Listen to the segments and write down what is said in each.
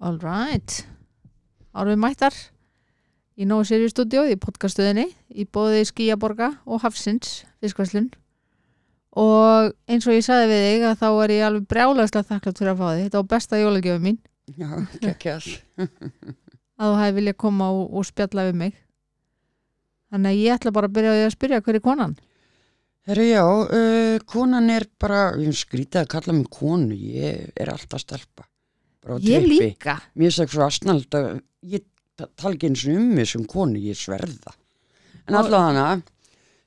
All right. Árum við mættar í Nóa Sirius stúdíó í podcastuðinni í bóði Skíaborga og Hafsins fiskvæslun og eins og ég sagði við þig að þá er ég alveg brjálæslega þakklátt fyrir að fá þig þetta var besta jólagjöfu mín Já, kekjas. að þú hefði viljað koma og, og spjalla við mig þannig að ég ætla bara að byrja að spyrja hver er konan Herru, já, uh, konan er bara, ég skrítið að kalla mig konu, ég er alltaf stelpa. Ég trippi. líka Mér er svo aðsnald að ég ta- tala ekki eins og um mig sem konu, ég sverða. En alltaf hana,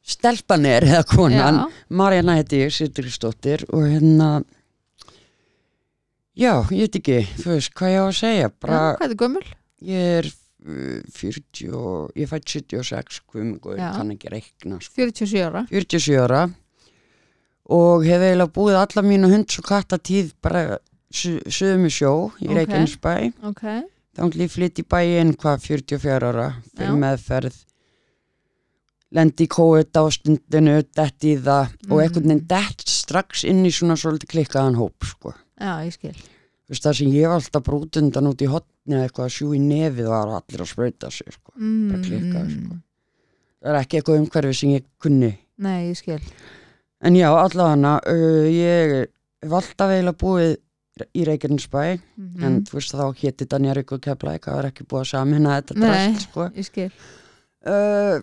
stelpan er, eða konan, Já. Marjana heiti ég, Sitturistóttir og hérna, já, ég veit ekki, þú veist, hvað ég á að segja, bara, Já, hvað er gömul? ég er uh, 40 og, ég fætt 76, hvað um, Já. kann ekki reikna, sko. 47 ára 47 ára og hef eiginlega búið alla mínu hunds og kattatíð bara í sjó í Ok. okay. Reykjanesbæ ok, þá ætli ég flytt í bæinn hvað 44 ára fyrir Já. meðferð lendi í kóet á stundinu dett í það og Mhm. einhvern veginn dett strax inn í svona svolítið klikkaðan hóp sko. já, ég skil Þú veist, það sem ég var alltaf brútundan út í hotni eða eitthvað að sjú í nefið var allir að sprauta sig sko. mm, klikkað, sko. það er ekki eitthvað umhverfi sem ég kunni nei, ég skil En já, allavega uh, ég hef alltaf eiginlega búið í Reykjanesbæ mm en þú veist þá hétti Danjarík og Keflæk það var ekki búið að samina þetta drast sko. uh,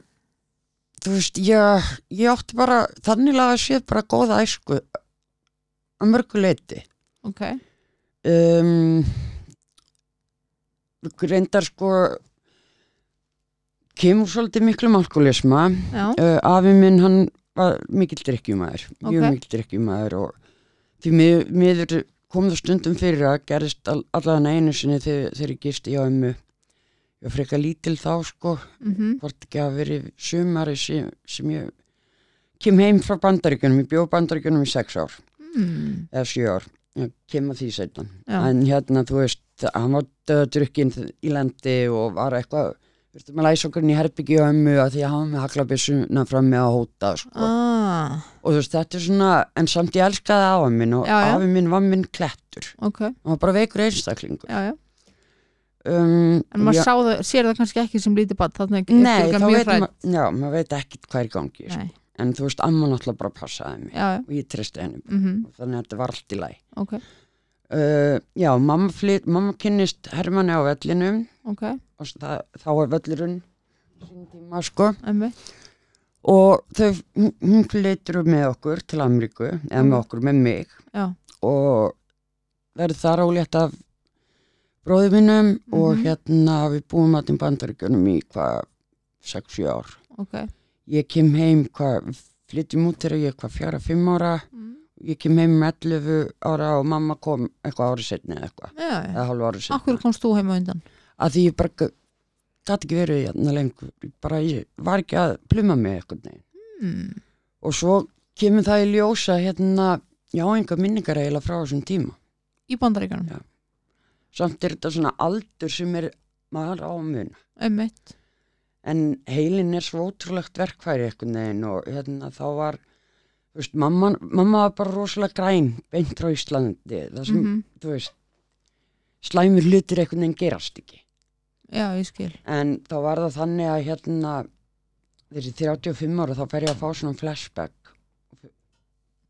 Þú veist, ég, ég átti bara þannig að séð bara góða æsku að mörgu leiti ok, um, reyndar sko kemur svolítið miklum alkoholisma já, uh, afi minn hann var mikill drikkjumæður mjög Ok. mikill drikkjumæður og því mið, miður kom það stundum fyrir að gerist all, allavega einu sinni þegar, þegar ég gisti hjá ömmu. Ég var frekar lítil þá sko. Mhm, hvort ekki að verið sumari sem, sem ég kem heim frá bandaríkjunum, ég bjóð bandaríkjunum í sex ár. Mm, eða sjö ár, ég kem að því Já. en hérna þú veist hann var döðdrukkinn í lendi og var eitthvað Við veistum að læsa okkur í herbyggju og ömmu að því að hann var með haglabissuna fram með að hóta sko. ah, og þú veist þetta er svona en samt ég elskaði afa minn og afi minn var minn klettur. Ok, hann var bara veikur einstaklingur. Já, já. Um, en maður það, sér það kannski ekki sem lítið bad nei, þá mjög veit maður maður veit ekkit hvað er í gangi sko. En þú veist, amma náttúrulega bara passaði mig já, og ég tristi henni mhm, þannig að þetta var allt í læg ok, uh, já, mamma, flyt, mamma kynnist Hermanni á vellinum. Ok. Og það, þá er völlurinn sín tíma sko. Emmi, og þau, hún- flytur með okkur til Ameríku eða með Ok. okkur, með mig. Já, og það er það rálétt af bróði mínum og Mhm. hérna við búum að til bandaríkjunum í hvað 6-7 ár. Ok. Ég kem heim hvað flytjum út þegar ég hvað fjara 5 ára. Mm, ég kem heim með 11 ára og mamma kom eitthvað árið setni eða eitthvað. Eða hálfa árið setni akkur komst þú heim á undan? Að því ég bara gæti ekki verið hérna lengur. Bara ég var ekki að pluma mig eitthvað mm, og svo kemur það í ljósa hérna já enga minningar eiginlega frá þessum tíma. Í bandaríkanum, Já. samt er þetta svona aldur sem er maður á muna. Emmitt en heilin er svo ótrúlegt verkfæri eitthvað og hérna þá var veist, mamma, mamma var bara rosalega græn beint frá Íslandi. Það sem, mhm, þú veist slæmur hlutir eitthvað neginn gerast ekki já, ég skil. En þá var það þannig að hérna þessi 35 ára þá fer ég að fá svona flashback.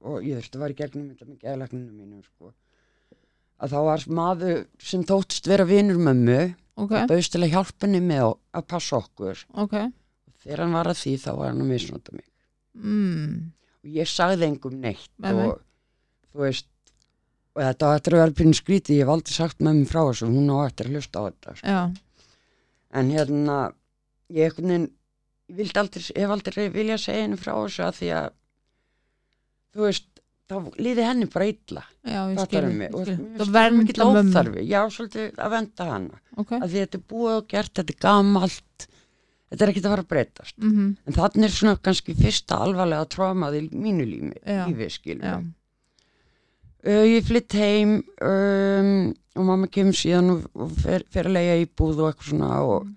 Og ég þurfti að vera í gegnum þetta með geðlækninu mínu sko. að þá var maður sem þóttist vera vinur mömmu ok, bauðst til að hjálpa henni með að- að passa okkur. Ok. Þegar hann var að því þá var hann að misnota mig. Mm, og ég sagði engum neitt Nei, nei. og þú veist og þetta var eftir að vera pinn skrítið ég hef aldrei sagt mömmu frá þessu hún á eftir að hlusta á þetta sko. já, en hérna ég hef aldrei vilja segja henni frá þessu að því að þú veist, þá líði henni bara illa. Mikill ekki mömmu. óþarfi. já, svolítið að venda hana. Ok, að því þetta er búið og gert, þetta er gamalt. Þetta er ekkert að fara að breytast. Mhm, en þannig er svona kannski fyrsta alvarlega trómað í mínu lífi, lífi skilur já, uh, ég flytt heim um, og mamma kemur síðan og, og fer, fer að leiða íbúð og eitthvað svona og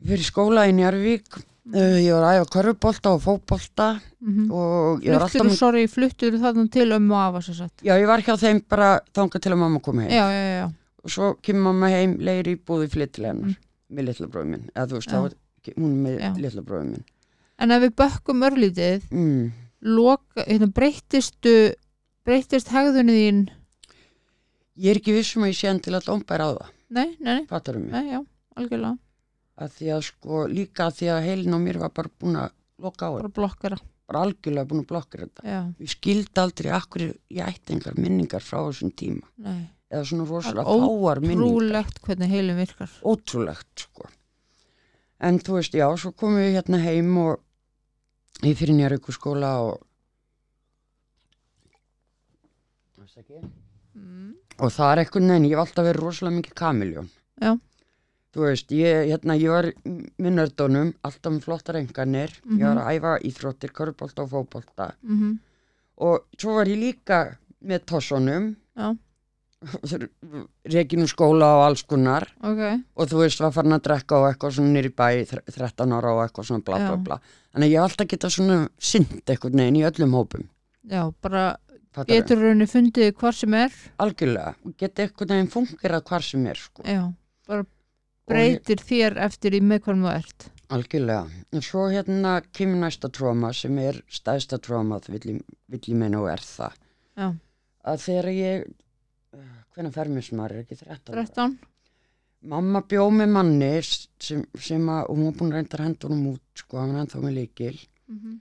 Mm. fyrir skóla í Njarvík uh, ég var að æfa körfubólta og fótbolta mhm og ég var alltaf fluttur, með, sorry, fluttur þarna til ömmu og satt já ég var hjá þeim bara þangað til að mamma kom heim já, já, já, og svo kemur mamma heim, leir í búði flytt til hennar með litla bróðum minn eða þú veist, Mm. Þá hún með Já. litla bróðum minn En ef við bökkum örlítið, mm. loka, hérna, breytistu, breytist hegðunni þín, ég er ekki vissum að ég sé hann til að dómbæra á það. Nei, nei, nei, fattar mig, nei, já, algjörlega, að því að sko líka að því að heilin á mér var bara búin að loka á þetta, bara blokkara, bara algjörlega búin að blokkra þetta. Já, ég skildi aldrei akkur ég ætti engar minningar frá þessum tíma. Nei, eða svona rosalega er fáar minningar. trúlegt hvernig heilin virkar. ótrúlegt sko. En þú veist, já, svo komum við hérna heim og ég fyrir nýjar skóla og Mm. og það er eitthvað neina, ég hef alltaf verið rosalega mikið kamiljón Já. þú veist, ég, hérna, ég var með nördónum, alltaf með flottar enganir ég var að æfa íþróttir, körubólta og fótbolta. Mm og svo var ég líka með tossonum Já. reikinu skóla og alls konar. Ok, og þú veist, var farin að drekka og eitthvað svona nýri bæ, þre- 13 ára og eitthvað svona bla bla bla. Þannig að ég hef alltaf geta svona synd eitthvað neginn í öllum hópum. Já, bara? Getur raunni fundið hvar sem er, algjörlega, og geta eitthvað neginn fungerað hvar sem er sko. já, bara Og breytir þér eftir í með hvað þú ert. algjörlega, en svo hérna kemur næsta tróma sem er stæðsta tróma vill, ég- vill ég meina og er það. Já, að þegar ég hvernig fer mér sem er ekki 13 ára? 13, mamma bjó með manni sem, sem að, og hún var búin að reynda honum út sko, hann var ennþá með líkil mm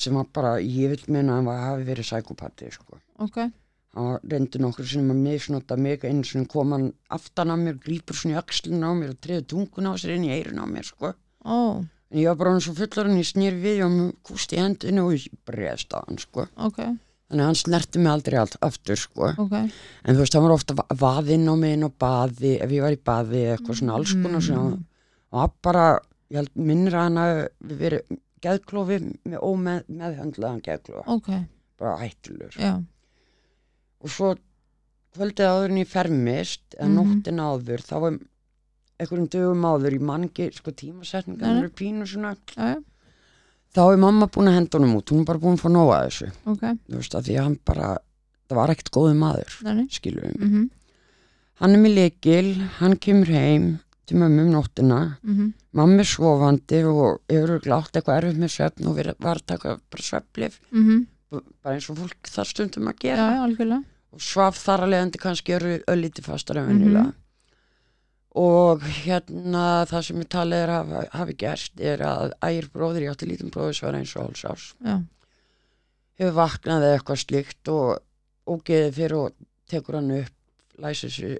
sem var bara, ég vil meina að hann var- hafi verið sækupati sko. ok, hann var reyndi nokkur sem að misnota mig einu sinni kom hann aftan á mér grípur svona í axlinu á mér og treður tungun á sér inn í eirun á mér sko. ó, en ég var bara hann svo fullur en ég snýr við og kústi í hendinu og ég bregðst á hann sko. ok, þannig að hann snerti mig aldrei allt aftur sko. ok, en þú veist, hann var ofta va- vaðinn á mig inn á baði ef ég var í baði eitthvað svona alls konar Mm. og hann bara, ég held minnir að hann hafi verið geðklofi með ómeð meðhöndlaðan geðklofa, ok, bara hættulur já, og svo kvöldið áður en ég fermist eða Mhm. nóttin áður þá var einhverjum dögum áður í mangi sko tímasetningar eru pínu svona. Já, þá er mamma búin að henda honum út. Hún er bara búin að fá nóga þessu. Ok, þú veist að því að hann bara það var ekkert góði maður þannig, skilur við mhm, hann er með lekil, hann kemur heim til mömmu um nóttina. Mhm, mamma er svofandi og hefur glátt eitthvað erfið með svefn og verið- að taka bara sveflif mhm, bara eins og fólk þar stundum að gera. Já, algjörlega, og svaf þar að leiðandi kannski eru öllítið fastar en Mhm. venjulega. Og hérna það sem ég talið er að hafi gerst er að ægir bróðir, ég átti lítinn bróðir sem var eins og hálsás já, hefur vaknað eða eitthvað slíkt og ógeði fyrir og tekur hann upp, læsir sér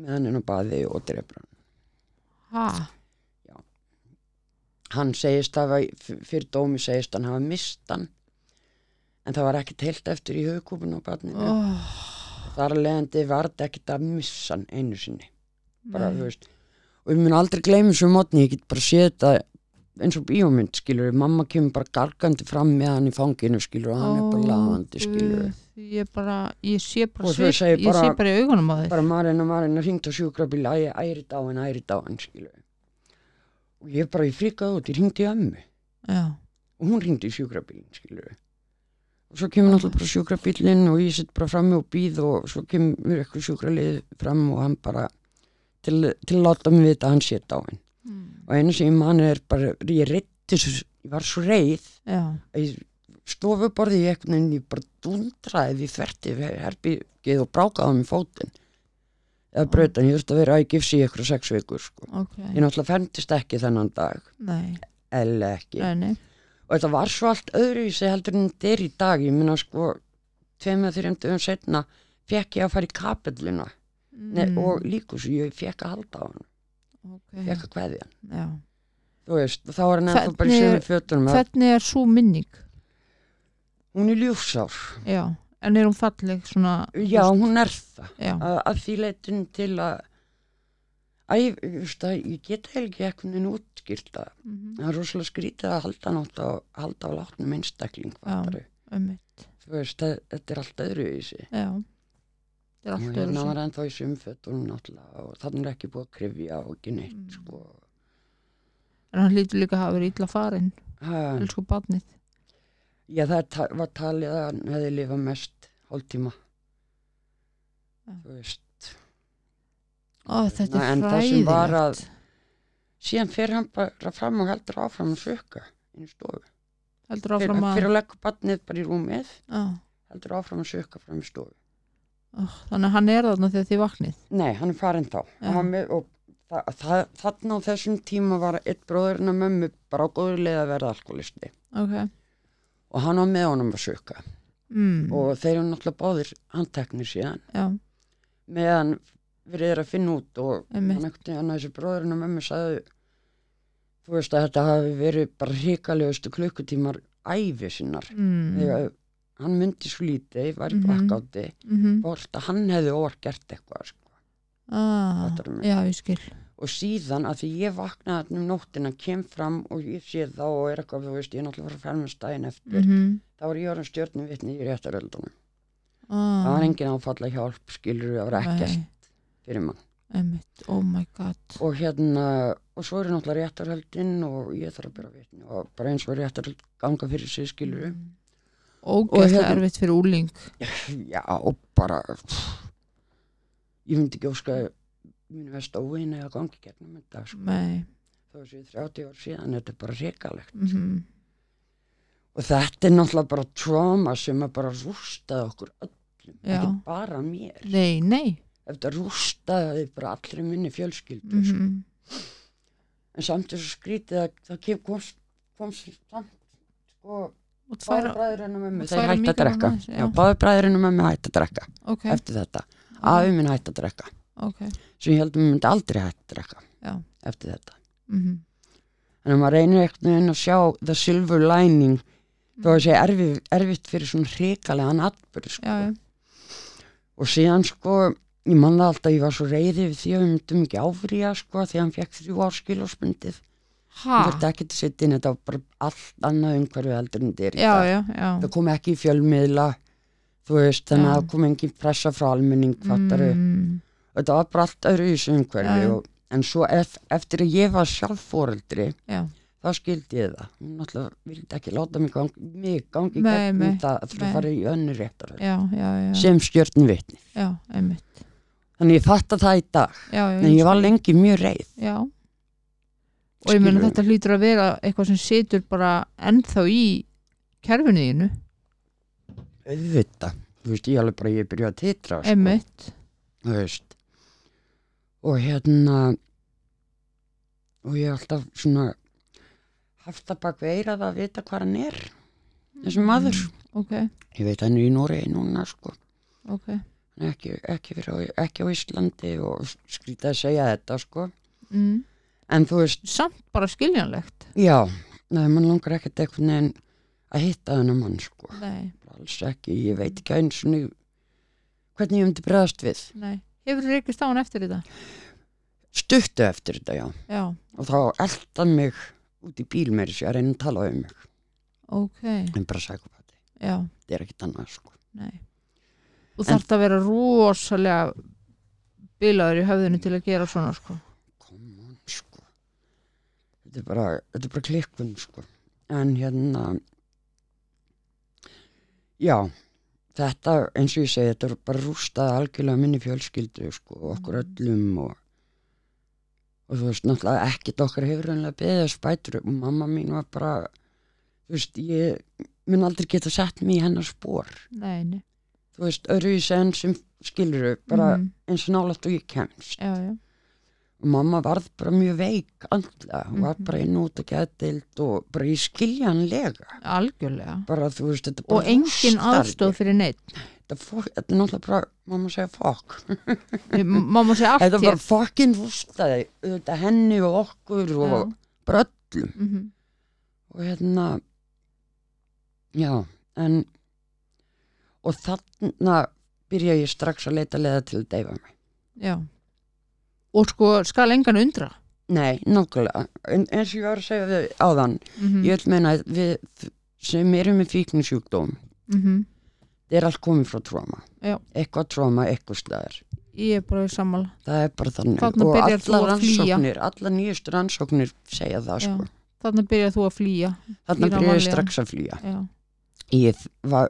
með hann inn á baði og drefur hann ha, hann segist hafa, fyrir dómi segist hann hafa mist hann. En það var ekkert heilt eftir í haugkúpun á badninu oh, þar að leiðandi var þetta ekkert að missa hann einu sinni. Bara, nei. þú veist, og ég mun aldrei gleyma þessu mótni, ég get bara séð þetta eins og bíómynd, skilur mamma kemur bara gargandi fram með hann í fanginu skilur, og hann er bara Ó, lafandi skilur ég bara, ég sé bara Og svip, segir ég sé bara í augunum á þér. bara Marina, Marina ringt á sjúkrabíl æ, æri dáin, æri dáin, skilur og ég bara, ég frikaði út, ég ringdi í ömmu. Og hún ringdi í sjúkrabílinn, skilur og svo kemur náttúrulega bara sjúkrabílinn og ég sitt bara frammi og býð og svo kemur eitthvað sjúkralið fram og hann bara til, til að láta mig vita hann sé dáin mm. og einu sem ég mani er bara ég svo, ég var svo reið já, að ég stofuborði í eitthvað en ég bara dundraði því þverti herbyggið og brákaði á mig fótinn. Eða brautan, ég þurfti að vera að gifsi í eitthvað sex vikur sko. ok, ég náttúrulega ferndist ekki þennan dag. Eða ekki. Nei, og þetta var svo allt öðruvísi heldur en þetta er í dag. Ég minna sko tveim eða þrjum dögum setna fekk ég að fara í kapelluna. Mm. og líkus ég fekk að halda á hann okay. fekk að veist, þá var hann ennþá bara í fötunum. að- hvernig er svo minning hún er ljúfsár. Já, en er hún falleg svona já, hún er það. Já, að, að því leitin til að að ég, ég veist að ég get heil ekki eitthvað en útskýrt það. Er rosalega skrítið að halda nátt á, halda á látnum einstakling þú veist, það, þetta er allt öðruvísi. Já, þetta er og hérna öðru var ennþá í sumfötunum og þannig er ekki búið að krifja og ekki neitt Mm. sko. en hann lítur líka að hafa verið illa farin elsku barnið já það var talið að hann hefði lifað mest hálftíma. Já. þú veist. Ó, þetta er En það sem var að- fræðilegt síðan fyrir hann bara fram og heldur áfram að sökka inn í stofu. Heldur fyrir, áfram að fyrir að leggja badnið bara í rúmið. Já. heldur áfram að sökka fram í stofu. Ó, þannig að hann er þarna þegar þið vaknið? Nei, hann er farin þá. Með, og það, það, þarna á þessum tíma var eitt bróðurinn að mömmu bara á góður leið að verða alkoholisti ok og hann var með honum að sökka mm. og þeir eru náttúrulega báðir handteknir síðan. Já, meðan við erum að finna út og hann þessi bróðurinn og mömmu sagði þú veist að þetta hafi verið bara hrikalegustu klukkutímar æfi sinnar. Mm. þegar hann myndi svo lítið var í Mhm. blackáti mm hvort að hann hefði orð gert eitthvað sko. ah, já, ég skil og síðan að því ég vaknaði þarna um nóttina kem fram og ég sé þá og er eitthvað þú veist ég er náttúrulega fara að fermast daginn eftir. Mm þá var ég orðin stjórnum vitni í réttaröldunum. Ah, það var engin áfalla hjálp skilur það var ekkert fyrir mann. Einmitt, oh my god. Og hérna og svo eru náttúrulega réttarhöldin og ég þarf að byrja vitni og bara eins og réttarhöld ganga fyrir sig skilur Mm. ógeðslega hérna- erfitt fyrir úling já og bara pff, ég myndi ekki óska mínu vest óvinn eða gangi gegnum þetta sko. nei. Þó séu 30 ár síðan þetta er bara reikalegt mm og þetta er náttúrulega bara tróma sem að bara rústaði okkur öllum Já. ekki bara mér. Nei, nei. Þetta rústaði bara allri minni fjölskyldu mm sko. en samt þessu skrítið að það kem, kom, kom samt sko, báður bræðurinn og mömmu þeir hætti að drekka. báður bræðurinn og mömmu hætti að drekka ok, eftir þetta, afi minn hætti að drekka ok. Sem ég heldum myndi aldrei að drekka Já. eftir þetta. Mm en ef maður reynir ekkert að sjá the silver lining þá Mm. er það erfið, erfitt fyrir svona hrikalega atbyrð sko. og síðan sko ég man það alltaf, ég var svo reyði við því að við myndum ekki áfrýja sko því að hann fekk þrjú áskilósbundið ha? Hann verði ekki til að setja inn þetta var bara allt annað umhverfið heldur en þetta er í já, dag. já, já. Það kom ekki í fjölmiðla þú veist, þannig að það kom engin pressa frá almenning fattaru, mm, þetta var bara allt öðru í þessu umhverfi já. og, en svo ef, eftir að ég var sjálf fóreldri já, þá skildi ég það. Hún náttúrulega vildi ekki láta mig gangi, mig gangi nei, það að þurfa nei. að fara í önnu réttar sem já, einmitt. Þannig ég fatta það í dag. Já, já, en ég var lengi mjög reið. Já. Og ég meina Skilurðu? þetta hlýtur að vera eitthvað sem situr bara ennþá í kerfinu þínu, auðvitað, þú veist, ég alveg bara ég byrja að titra sko, þú veist og hérna og ég hef alltaf svona haft það bak við eirað að vita hvað hann er þessi maður, Mm, ok, ég veit hann er í Noregi núna sko, ok. Hann er ekki, ekki, fyrir, ekki á Íslandi og skrítið að segja þetta sko. Mm. en þú veist, samt bara skiljanlegt. Já neða, mann langar ekkert eitthvað neginn að hitta þennan mann sko, nei, alls ekki ég veit ekki eins og hvernig ég myndi bregðast við. Nei hefur þið reykist á hann eftir þetta? Stuttu eftir þetta, já. Já, og þá eldan mig út í bíl með þessu að reyna að tala um mig. Ok, en bara sækupati, já, þetta er ekkert annað sko. Nei. Þú þarft að vera rosalega bilaður í höfðinu til að gera svona sko. Come on sko. Þetta er bara, þetta er bara klikkun sko. En hérna já þetta eins og ég segi þetta er bara rústað algjörlega minni fjölskyldu sko okkur öllum og og þú veist náttúrulega ekkert okkar hefur reynilega beðið að spætur og mamma mín var bara þú veist ég mun aldrei geta sett mig í hennar spór þú veist öðru í sen sem skiluru bara Mhm. eins og nálægt og ég kemst. Já, já, mamma varð bara mjög veik andlega, hún var Mhm. bara inn út að getild og bara í skiljanlega. Algjörlega. Bara veist, og engin aðstóð fyrir neitt þetta, fó- þetta er náttúrulega bara, mamma segja fokk. Mamma segja allt þetta hér bara fokkin rústaði þetta henni og okkur og Já. bara öllum. Mhm. og hérna já, en og þarna byrja ég strax að leita leða til að deyfa mig. Já og sko skal engan undra nei, nákvæmlega, en, eins og ég var að segja við áðan, mm ég vil meina við sem erum með fíkningsjúkdóm -hmm. það er allt komið frá tróma Já. eitthvað tróma, eitthvað staðar ég er bara í sammála það er bara þannig Þarna og flýja. rannsóknir allar nýjustu rannsóknir segja það Já. sko þarna byrjar þú að flýja Flýra byrjaði ég strax að flýja já, ég var,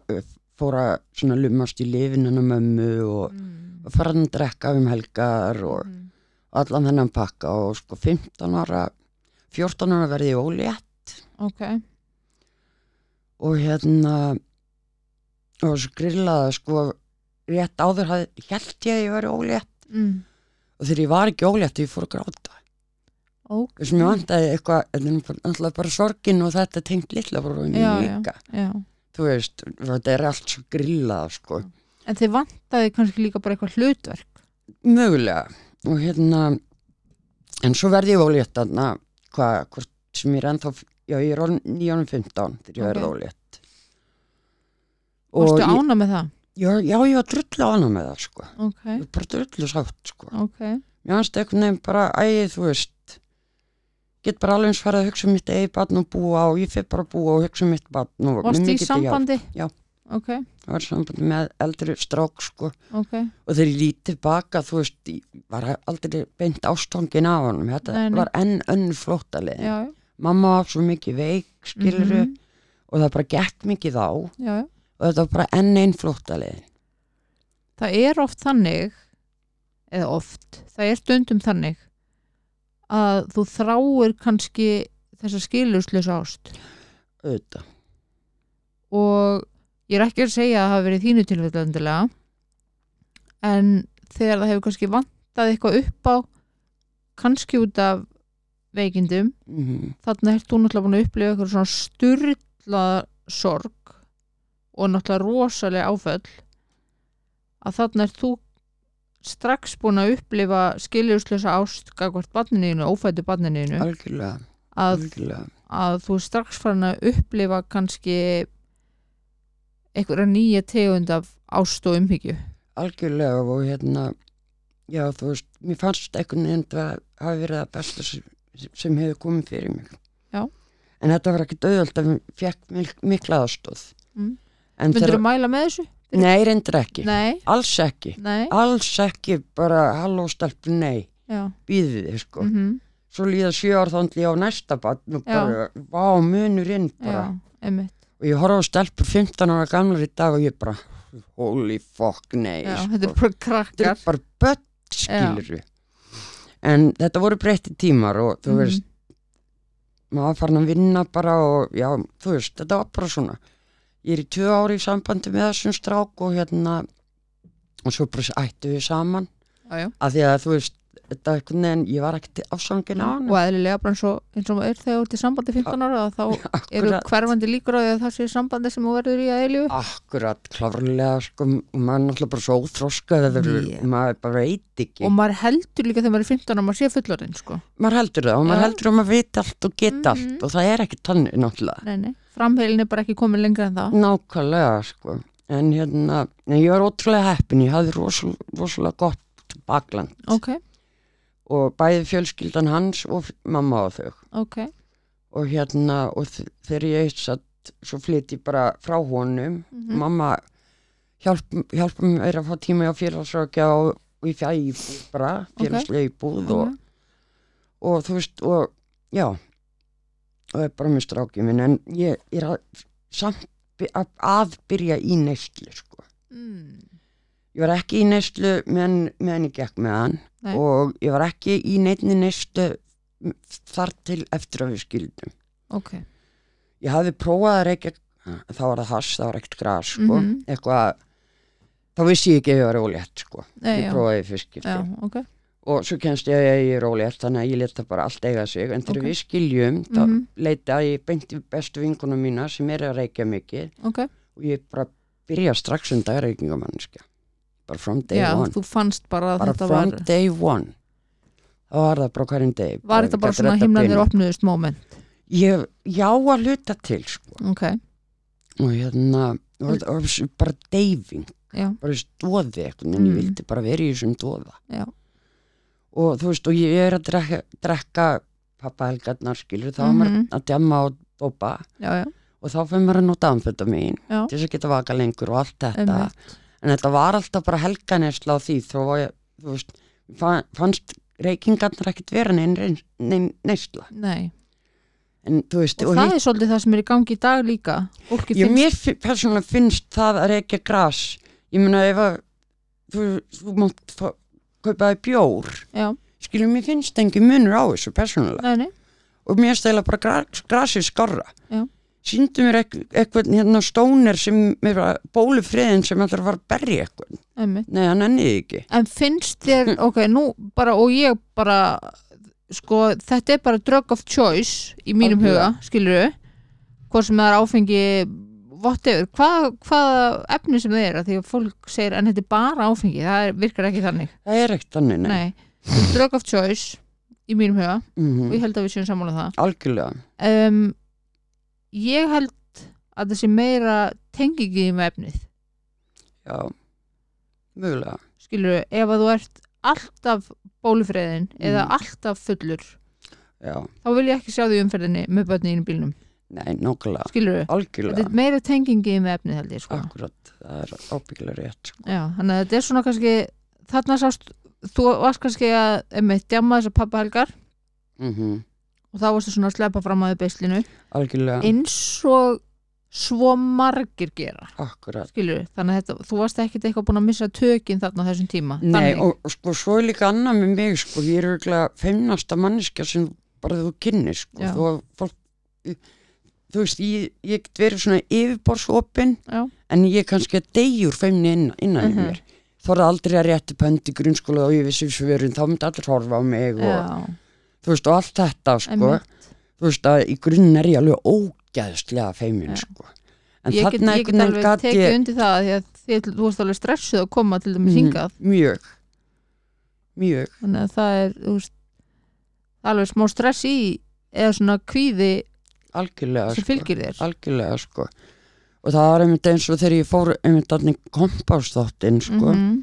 fór að lumast í lifin hennar mömmu og mm. og fara að drekka um helgar og, Mm. Allan þennan pakka og sko 15 ára 14 ára verði ég ólétt. Ok, og hérna og svo grillaði sko rétt áður hafði, held ég að ég verði ólétt. Mm. og þegar ég var ekki ólétt ég fór að gráta. Ok. Þess að mér vantaði eitthvað bara sorgin og þetta tengt bróðinu Já, já. líka. já. þú veist, þetta er allt svo grillað sko, en þið vantaði kannski líka bara eitthvað hlutverk? Mögulega og hérna en svo verði ég ólétt þarna hvað, hvort sem ég er ennþá já, ég er orðin 9.15 þegar ég verði ólétt. Varstu ég, ána með það? Já, já, ég var drullu ána með það sko. Ok, ég var bara drullu sátt sko. Ok, mér fannst einhvern veginn bara, æ, þú veist get bara alveg eins farið að hugsa um mitt eigi barn og búa og ég fyrir bara að búa og hugsa um mitt barn og varstu með í mikilli hjálp. sambandi? Já. Ok, það var sambandi með eldri strák sko. Ok. Og þegar ég lítið baka þú veist, ég var aldrei beint ástangin af honum, þetta Nei, var enn önn flóttalegin, já, mamma var svo mikið veik, skiluru Mhm. og það bara gekk mikið á. Og já, já þetta var bara enn einn flóttalegin það er oft þannig eða oft, það er stundum þannig að þú þráir kannski þessa skiluslösa ást. Auðvitað, og ég er ekki að segja að það hafi verið þínu tilfellandilega en þegar það hefur kannski vantað eitthvað upp á kannski út af veikindum mm þarna ert þú náttúrulega búin að upplifa eitthvað svona styrla sorg og náttúrulega rosalega áföll að þarna ert þú strax búin að upplifa skiljuslösa ást gagvart barninu, ófættu barninu algjörlega, að, algjörlega. að þú strax farin að upplifa kannski einhverja nýja tegund af ást og umhyggju. Algjörlega og hérna já þú veist, mér fannst einhvern veginn það hafi verið það besta sem, sem hefur komið fyrir mig. Já. en þetta var ekki döðöld að ég fekk mik mikla aðstóð Mm. þegar, þú mæla með þessu? nei reyndir ekki. Nei, alls ekki, nei, alls ekki bara halló stelp, nei. Býðið þið sko, mm svo líða ár þándli á næsta barn og bara, vá munurinn bara. Já, einmitt og ég horfa á stelpur 15 ára gamlar í dag og ég bara holy fuck, nei já, sko. þetta er bara þetta krakkar er bara börn skilur en þetta voru breytti tímar og þú Mhm. veist maður farin að vinna bara og já, þú veist, þetta var bara svona ég er í tvö ári í sambandi með þessum strák og hérna og svo bara ættu við saman já, já. að því að þú veist þetta einhvern veginn, ég var ekkert afsangin á hann og eðlilega bara eins og, eins og maður þegar þú ert í sambandi 15 ára þá eru akkurat, hverfandi líkur á því að það sé sambandi sem þú verður í að eilju akkurat klárlega sko, og maður er náttúrulega bara svo óþroskað yeah. Maður bara veit ekki og maður heldur líka þegar maður er 15 ára maður sé fullorinn sko. maður heldur það og maður Já. heldur að maður veit allt og geta Mhm. allt og það er ekki tannig náttúrulega nei, nei. framheilin er bara ekki komin lengra en það nákvæmlega sko en hérna, en ég var ótrúlega heppin ég hafði rosal, rosalega gott bakland ok, og bæði fjölskyldan hans og mamma og þau. Ok, og hérna, og þegar ég satt svo flytt ég bara frá honum. Mhm. mamma hjálp, hjálpa mér að fá tíma á félagsrákja og, og í fjæði bara, félagslega íbúð og, ok og þú veist og já. Og það er bara með strákið minn en ég er að, samt að, að byrja í neyslu sko. mm. ég var ekki í neyslu meðan, meðan ég gekk með hann Nei. og ég var ekki í neinni neyslu þar til eftir að við skildum ok, ég hafði prófað að reykja þá var það hass, það var ekkert gras sko. Mhm. eitthvað þá vissi ég ekki að ég var ólétt sko. nei, ég já, prófaði í fyrst skipti já, ok og svo kennst ég að ég er ólétt þannig að ég leta bara allt eiga sig en þegar Ok. við skiljum þá Mhm. leita ég beinti bestu vinkunum mína sem er að reykja mikið ok, og ég bara byrja strax um dagreikingamannskja bara from day já, one. þú fannst bara að bara þetta from var day one. Þá var það bara hverjum deg var þetta bara svona himnaðir opnuðust moment? Ég, já að hluta til sko. ok, og hérna og, og bara deyfing já, bara stóði eitthvað en ég Mm. vildi bara vera í þessum dóða Já. og þú veist og ég er að drekka, drekka pappa helgarnar skilur þá mm Mhm. maður að djamma og dopa já, og þá fyrir maður að nota amfetamin Já. til þess að geta vaka lengur og allt þetta. Einmitt en þetta var alltaf bara helganesla á því þó ég, þú veist fa- fannst reykingarnar ekkit vera neinn neysla. Nei, en þú veist og, það er svolítið það sem er í gangi í dag líka. Fólki Ég, finnst mér persónulega finnst það að reykja gras. Ég meina ef að þú, þú mátt fá- kaupa þér bjór. Já, skilur mér finnst engin munur á þessu persónulega. Og mér stæla bara gra grasið skarra Já. Síndu mér eitthvað hérna stónir sem bólufriðin sem ætlar að fara að berja eitthvað nei, hann enniði ekki. En finnst þér, ok, nú bara og ég bara sko, þetta er bara drug of choice í mínum huga, skilur við hvort sem það er áfengi whatever, hvað, hvaða efni sem það er, af því að fólk segir en þetta er bara áfengi, það er, virkar ekki þannig. Það er ekkert þannig, nei, Nei, drug of choice í mínum huga og Mhm. ég held að við séum sammála um það. Algjörlega. Um, Ég held að það sé meira tengingi með efnið já, mögulega. Skilur ef að þú ert alltaf bólufriðin eða Mm. alltaf fullur já, þá vil ég ekki sjá því umferðinni með börni í bílnum, nei, nákvæmlega. Skilur þetta algjörlega, er meira tengingi með efnið held ég sko. akkurat það er ábyggilega rétt sko. Já, þannig að þetta er svona kannski þarna sást, þú varst kannski að einmitt djama þessar pappahelgar mm og þá varstu svona að sleppa fram að beislinu. Algjörlega, eins og svo margir gera. Akkurat. Skilur, þannig að þetta, þú varst ekkit eitthvað búin að missa tökin þarna á þessum tíma. Nei, og, og sko, svo er líka annað með mig, sko, ég er auðvitað feimnasta manniska sem bara þú kynni, sko, Já. þú, fólk, þú veist, ég, ég get verið svona yfirborðsopin, en ég er kannski að degjur feimni innan, innan Mhm. í mér. Þorði aldrei að rétti pönd í grunnskóla og ég vissi svörun, þá myndi allir horfa á mig og, Já, þú veist, og allt þetta, sko, Einmitt. þú veist, að í grunn er ég alveg ógæðslega feimin, Já. sko. En ég get, ég get alveg tekið undir það því að þið, þú varst alveg stressuð að koma til dæmis Mhm. hingað Mjög, mjög, þannig að það er veist, alveg smá stress í eða svona kvíði algjörlega, sem fylgir þér algjörlega sko og það var einmitt eins og þegar ég fór einmitt allir kompásþáttinn sko Mhm.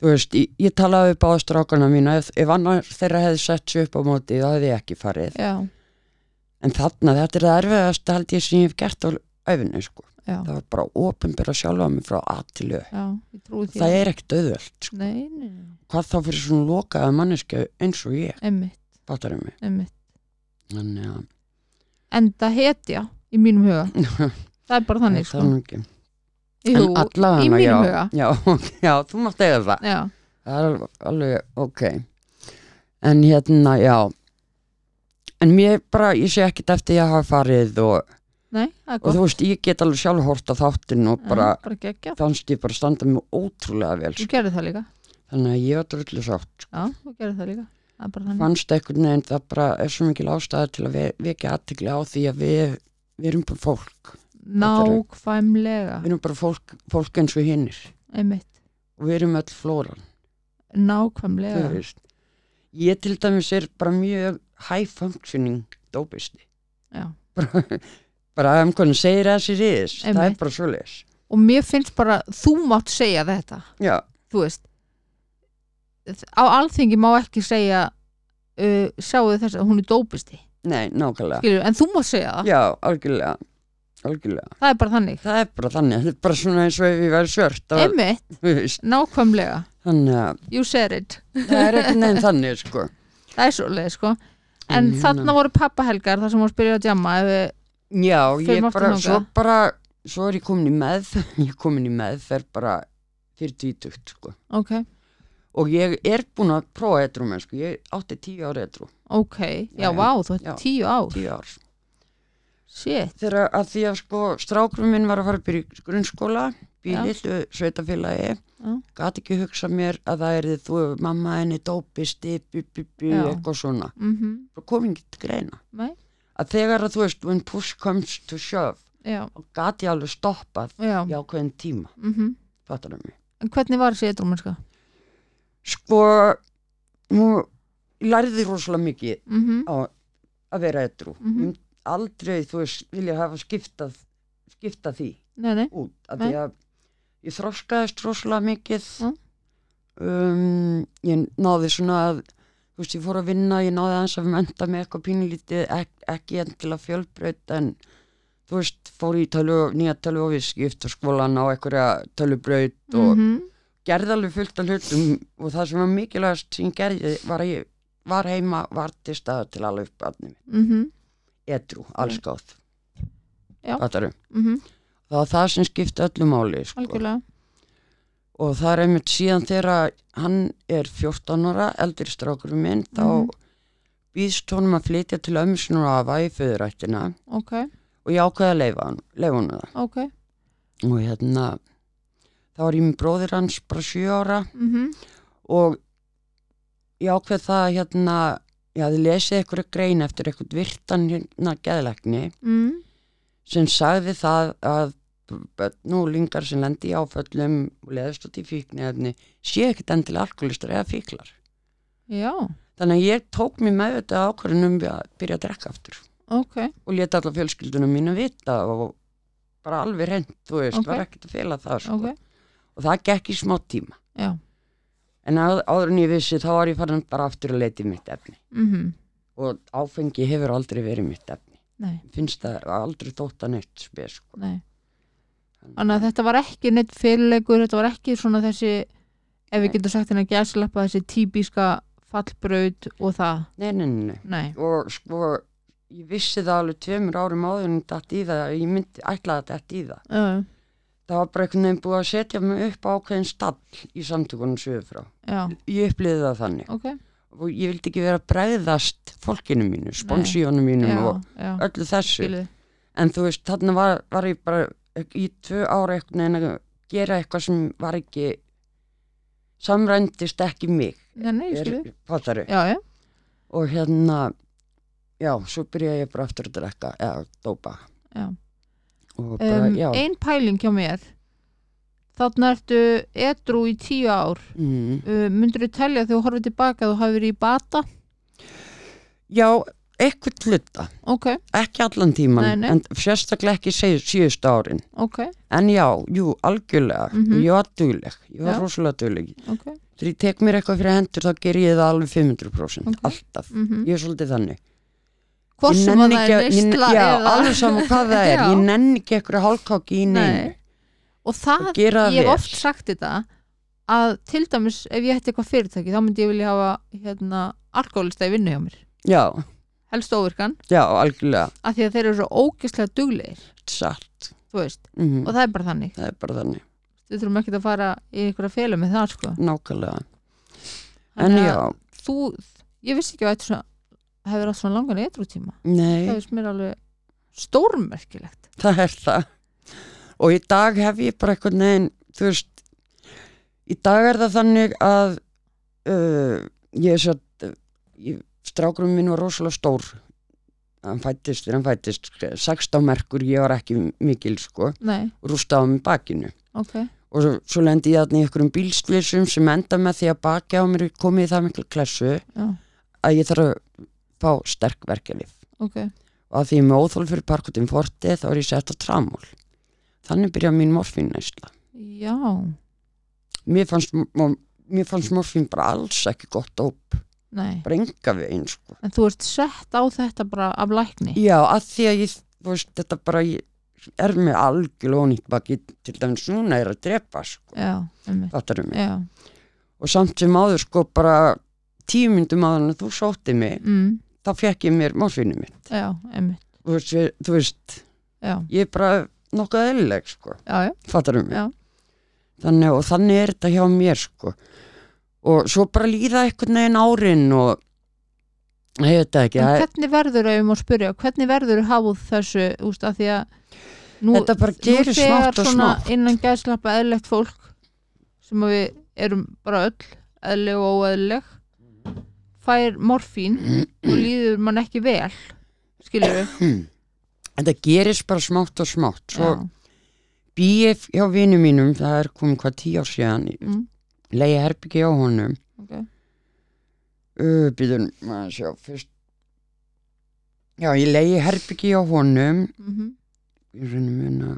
Þú veist, ég, ég talaði við báða strákana mína ef, ef annar þeirra hefði sett sig upp á móti þá hefði ég ekki farið. Já, en þarna, þetta er það erfiðast held ég sem ég hef gert á öfinu sko. Já, það var bara opinbera sjálfa mig frá A til Ö. Já, ég trúi því. Það er ekkert auðvöld sko. nei, nei, nei, hvað þá fyrir svona lokaða manneska eins og ég, emmitt, fattar mig? Emmitt þannig að enda hetja í mínum huga. Það er bara þannig það sko Jú, en allavega í mínum já, huga. Já, já, þú mátt eiga það. Já, það er alveg, ok. En hérna, já. En mér bara, ég sé ekkit eftir ég hafa farið og, nei, og þú veist, ég get alveg sjálf hort á þáttin og bara, já, bara fannst ég bara standa mig ótrúlega vel, þú sko. gerir það líka. Þannig að ég var drullu sátt, sko. já, þú gerir það líka. Fannst einhvern veginn það bara er svo mikil ástæða til að ve vekja aðtikli á því að við, við erum bara fólk nákvæmlega. Við erum bara fólk, fólk eins og hinnir og við erum öll flóran nákvæmlega. Ég til dæmis er bara mjög high functioning dópisti. Já. bara, bara um hvernig segir það sér is það er bara svoleiðis. Og mér finnst bara, þú mátt segja þetta. Já, þú veist á alþingi má ekki segja uh, sjáu þess að hún er dópisti. Nei, nákvæmlega. Skilur, en þú mátt segja það, já, algjörlega algjörlega, það er bara þannig. Það er bara þannig. Þetta er bara svona eins og ef ég væri svört veist, nákvæmlega. Þannig að you said it, það er ekki neginn þannig sko. Það er svoleið sko. En En hérna- þarna voru pappahelgar þar sem voru spyrjað að ef við, já, ég bara, svo bara svo er ég komin í með ég er komin í meðferð bara fyrir tvítugt sko. Ok, og ég er búin að prófa etru menn sko, ég átti tíu ára etru ok. Já, Já, vá, þú já. tíu ár. Tíu ár. shit, þegar að því að sko strákurum minn var að fara upp í grunnskóla Já. lillu sveitafélagi Já. gæti ekki hugsa mér að það er þú, mamma henni dópisti bu, bu, Já. eitthvað svona. Mhm, það kom ekki til greina. Nei. Að þegar að þú veist when push comes to shove gæti alveg stoppað já, í ákveðin tíma. Mhm. Fattar mig? En hvernig var þessi eitthvað sko nú ég lærði rosalega mikið mhm, á að vera etru Mhm. Mm aldrei þú veist vilja hafa skiptað skipta því nei, nei, út af því að ég þroskaðist rosalega mikið. Mm. um, ég náði svona að þú veist ég fór að vinna ég náði aðeins að menta með eitthvað pínlítið ek, ekki endilega fjölbraut en þú veist fór í tölu, nýja tölu og viðskipt og skólan á einhverja tölubraut og mhm, gerði alveg fullt af hlutum og það sem var mikilvægast sem ég gerði var að ég var heima, var til staða til alveg barnið mitt, mhm edru, allskáð mhm, það var það sem skipti öllu máli sko. og það er einmitt síðan þegar hann er 14 ára eldri strákurum minn þá Mhm. býðst honum að flytja til ömmusinur og afa í föðurættina. Ok, og ég ákveði að leifa hann leifa hann það. Ok. Og hérna þá var ég með bróðir hans bara 7 ára. Mm og ég ákveð það hérna ég hafði lesið eitthvað grein eftir eitthvað virtan hérna geðlækni mm. sem sagði það að núlingar sem lendi í áföllum og leðast út í fíknefni sé ekkert endilega alkoholistar eða fíklar. Já, þannig að ég tók mér með þetta ákvörðunum að byrja að drekka aftur. Ok. Og leta alla fjölskyldunum mínu vita og bara alveg reynd, þú veist, Ok. var ekkert að fela það sko. ok, og það gekk í smá tíma. Já en á, áður en ég vissi þá var ég farin bara aftur að leita í mitt efni. Mm og áfengi hefur aldrei verið mitt efni. Nei, finnst það aldrei þótt að neitt spes sko. nei. Þannig að þetta var ekki neitt fyrirleikur þetta var ekki svona þessi ef við getum sagt hérna gæslappa þessi típiska fallbraut og það. Nei, nei, nei, nei. og sko ég vissi það alveg tveimur árum áður en datt í það að ég myndi ætlaði að datt í það. Já, það var bara einhvern veginn búið að setja mig upp á ákveðin stall í samtökunum sögur frá. Já, ég uppliði það þannig. Ok. Og ég vildi ekki vera að bregðast fólkinu mínu, sponsíunum mínum já, og já, öllu þessu. Skiluð en þú veist, þarna var, var ég bara í tvö ára einhvern veginn að gera eitthvað sem var ekki samrændist ekki mig. Já, nei, skiluð fattari já, já, og hérna já, svo byrjaði ég bara aftur að drekka eða dópa. Já. Bara, um, ein pæling hjá mér. Þarna ertu edru í tíu ár. Mm, uh, myndur þú telja þegar þú horfið tilbaka að þú hafi verið í bata? Já, eitthvað hluta. Ok, ekki allan tíman, Nei, nei. en sérstaklega ekki síð, síðustu árin. Ok, en já, jú, algjörlega. Mhm. ég var dugleg, ég var Já. rosalega dugleg. Ok. Þegar ég tek mér eitthvað fyrir hendur þá ger ég það alveg 500% Ok. alltaf, mm ég er svolítið þannig hvort sem það er neysla já, alveg saman hvað það er, ég nenni ekki eitthvað hálkáki í Nei. og það, og ég hef oft sagt þetta að til dæmis ef ég ætti eitthvað fyrirtæki þá myndi ég vilja hafa hérna alkoholista í vinnu hjá mér. Já, helst óvirkan, já, algjörlega. Af því að þeir eru svo ógeðslega duglegir, satt, mm og það er bara þannig, það er bara þannig. Við þurfum ekki að fara í einhverja félum með það sko. Nákvæmlega, en já. þú, ég vissi ekki að þetta hefur átt svona langan eitthrútíma það nei, finnst mér alveg stórmerkilegt. Það er það. Og í dag hef ég bara eitthvað neginn, þú veist í dag er það þannig að uh, ég er svo ég, strákurum minn var rosalega stór. Hann fættist, hann fættist 16 merkur, ég var ekki mikil sko, rústaði á mig bakinu. Ok, og svo, svo lendi ég þarna í einhverjum bílstlýsum sem enda með því að baki á mér er komið það miklu klessu já, að ég þarf að fá sterk verkeflif ok. Og að því ég er með óþól fyrir parkutin forti þá er ég sett á tramól þannig byrja mín morfín næsla já, mér fannst, mér fannst morfín bara alls ekki gott óp nei. bara enga við eins sko. en þú ert sett á þetta bara af lækni? Já, að því að ég, veist, þetta bara ég, er með algjörlega ónýtt baki til dæmis núna er að drepa sko, já, og samt sem áður sko bara tíu myndum áður en þú sótti mig mm, þá fekk ég mér morfínu mitt. Já, einmitt. Þú veist, þú veist ég er bara nokkuð eðlileg sko, fattar mig? Já. þannig og þannig er þetta hjá mér sko. Og svo bara líða einhvern veginn árin og ég veit ekki en hvernig verður ef ég má spyrja, hvernig verður háð þessu, úst, að því að nú, Þetta bara þegar smátt og svona smátt. innan gæðslappa eðlilegt fólk sem við erum bara öll eðlileg og óeðlileg fær morfín og líður mann ekki vel skilur við þetta gerist bara smátt og smátt. Svo já, bý ég hjá vinum mínum það er komið hvað tíu ár síðan mm, leiði herbyggi á honum. Ok, uh, býðun, maður sjá fyrst já, ég leiði herbyggi á honum. Mhm, ég reyni að muna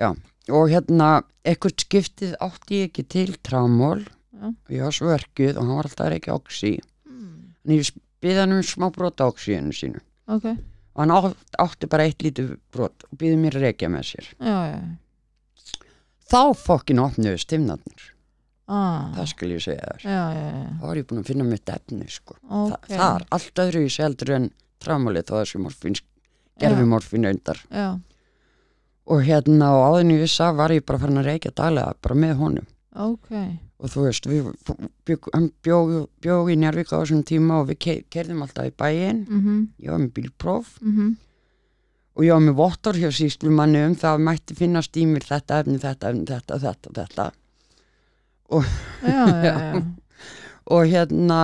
já, og hérna ekkert skiptið átti ég ekki til tramól Já. Og ég var svo verkuð og hann var alltaf ekki oxy mm, en ég býði hann um smá brot á oxyinu sínu. Ok. Og hann átt, átti bara eitt lítið brot og býði mér að reykja með sér. Já, já, þá fokkin opnuðu stimnarnir ah, það skal ég segja þér. Þá var ég búin að finna mitt efni sko. Þa, ok. það er allt öðru í seldur en tramólið þó þessi morfín gerfi morfín undar já, og hérna áðurinn ég vissa var ég bara farin að reykja daglega bara með honum. Ok, og þú veist, við hann bjóð bjó í Njárvík á þessum tíma og við ke kerðum alltaf í bæinn. Mhm, ég var með bílpróf. Mhm. Og ég var með vottor hjá síslumanni um það mætti finnast í mér þetta efni, þetta efni, þetta, þetta, þetta. Já, já, já, og hérna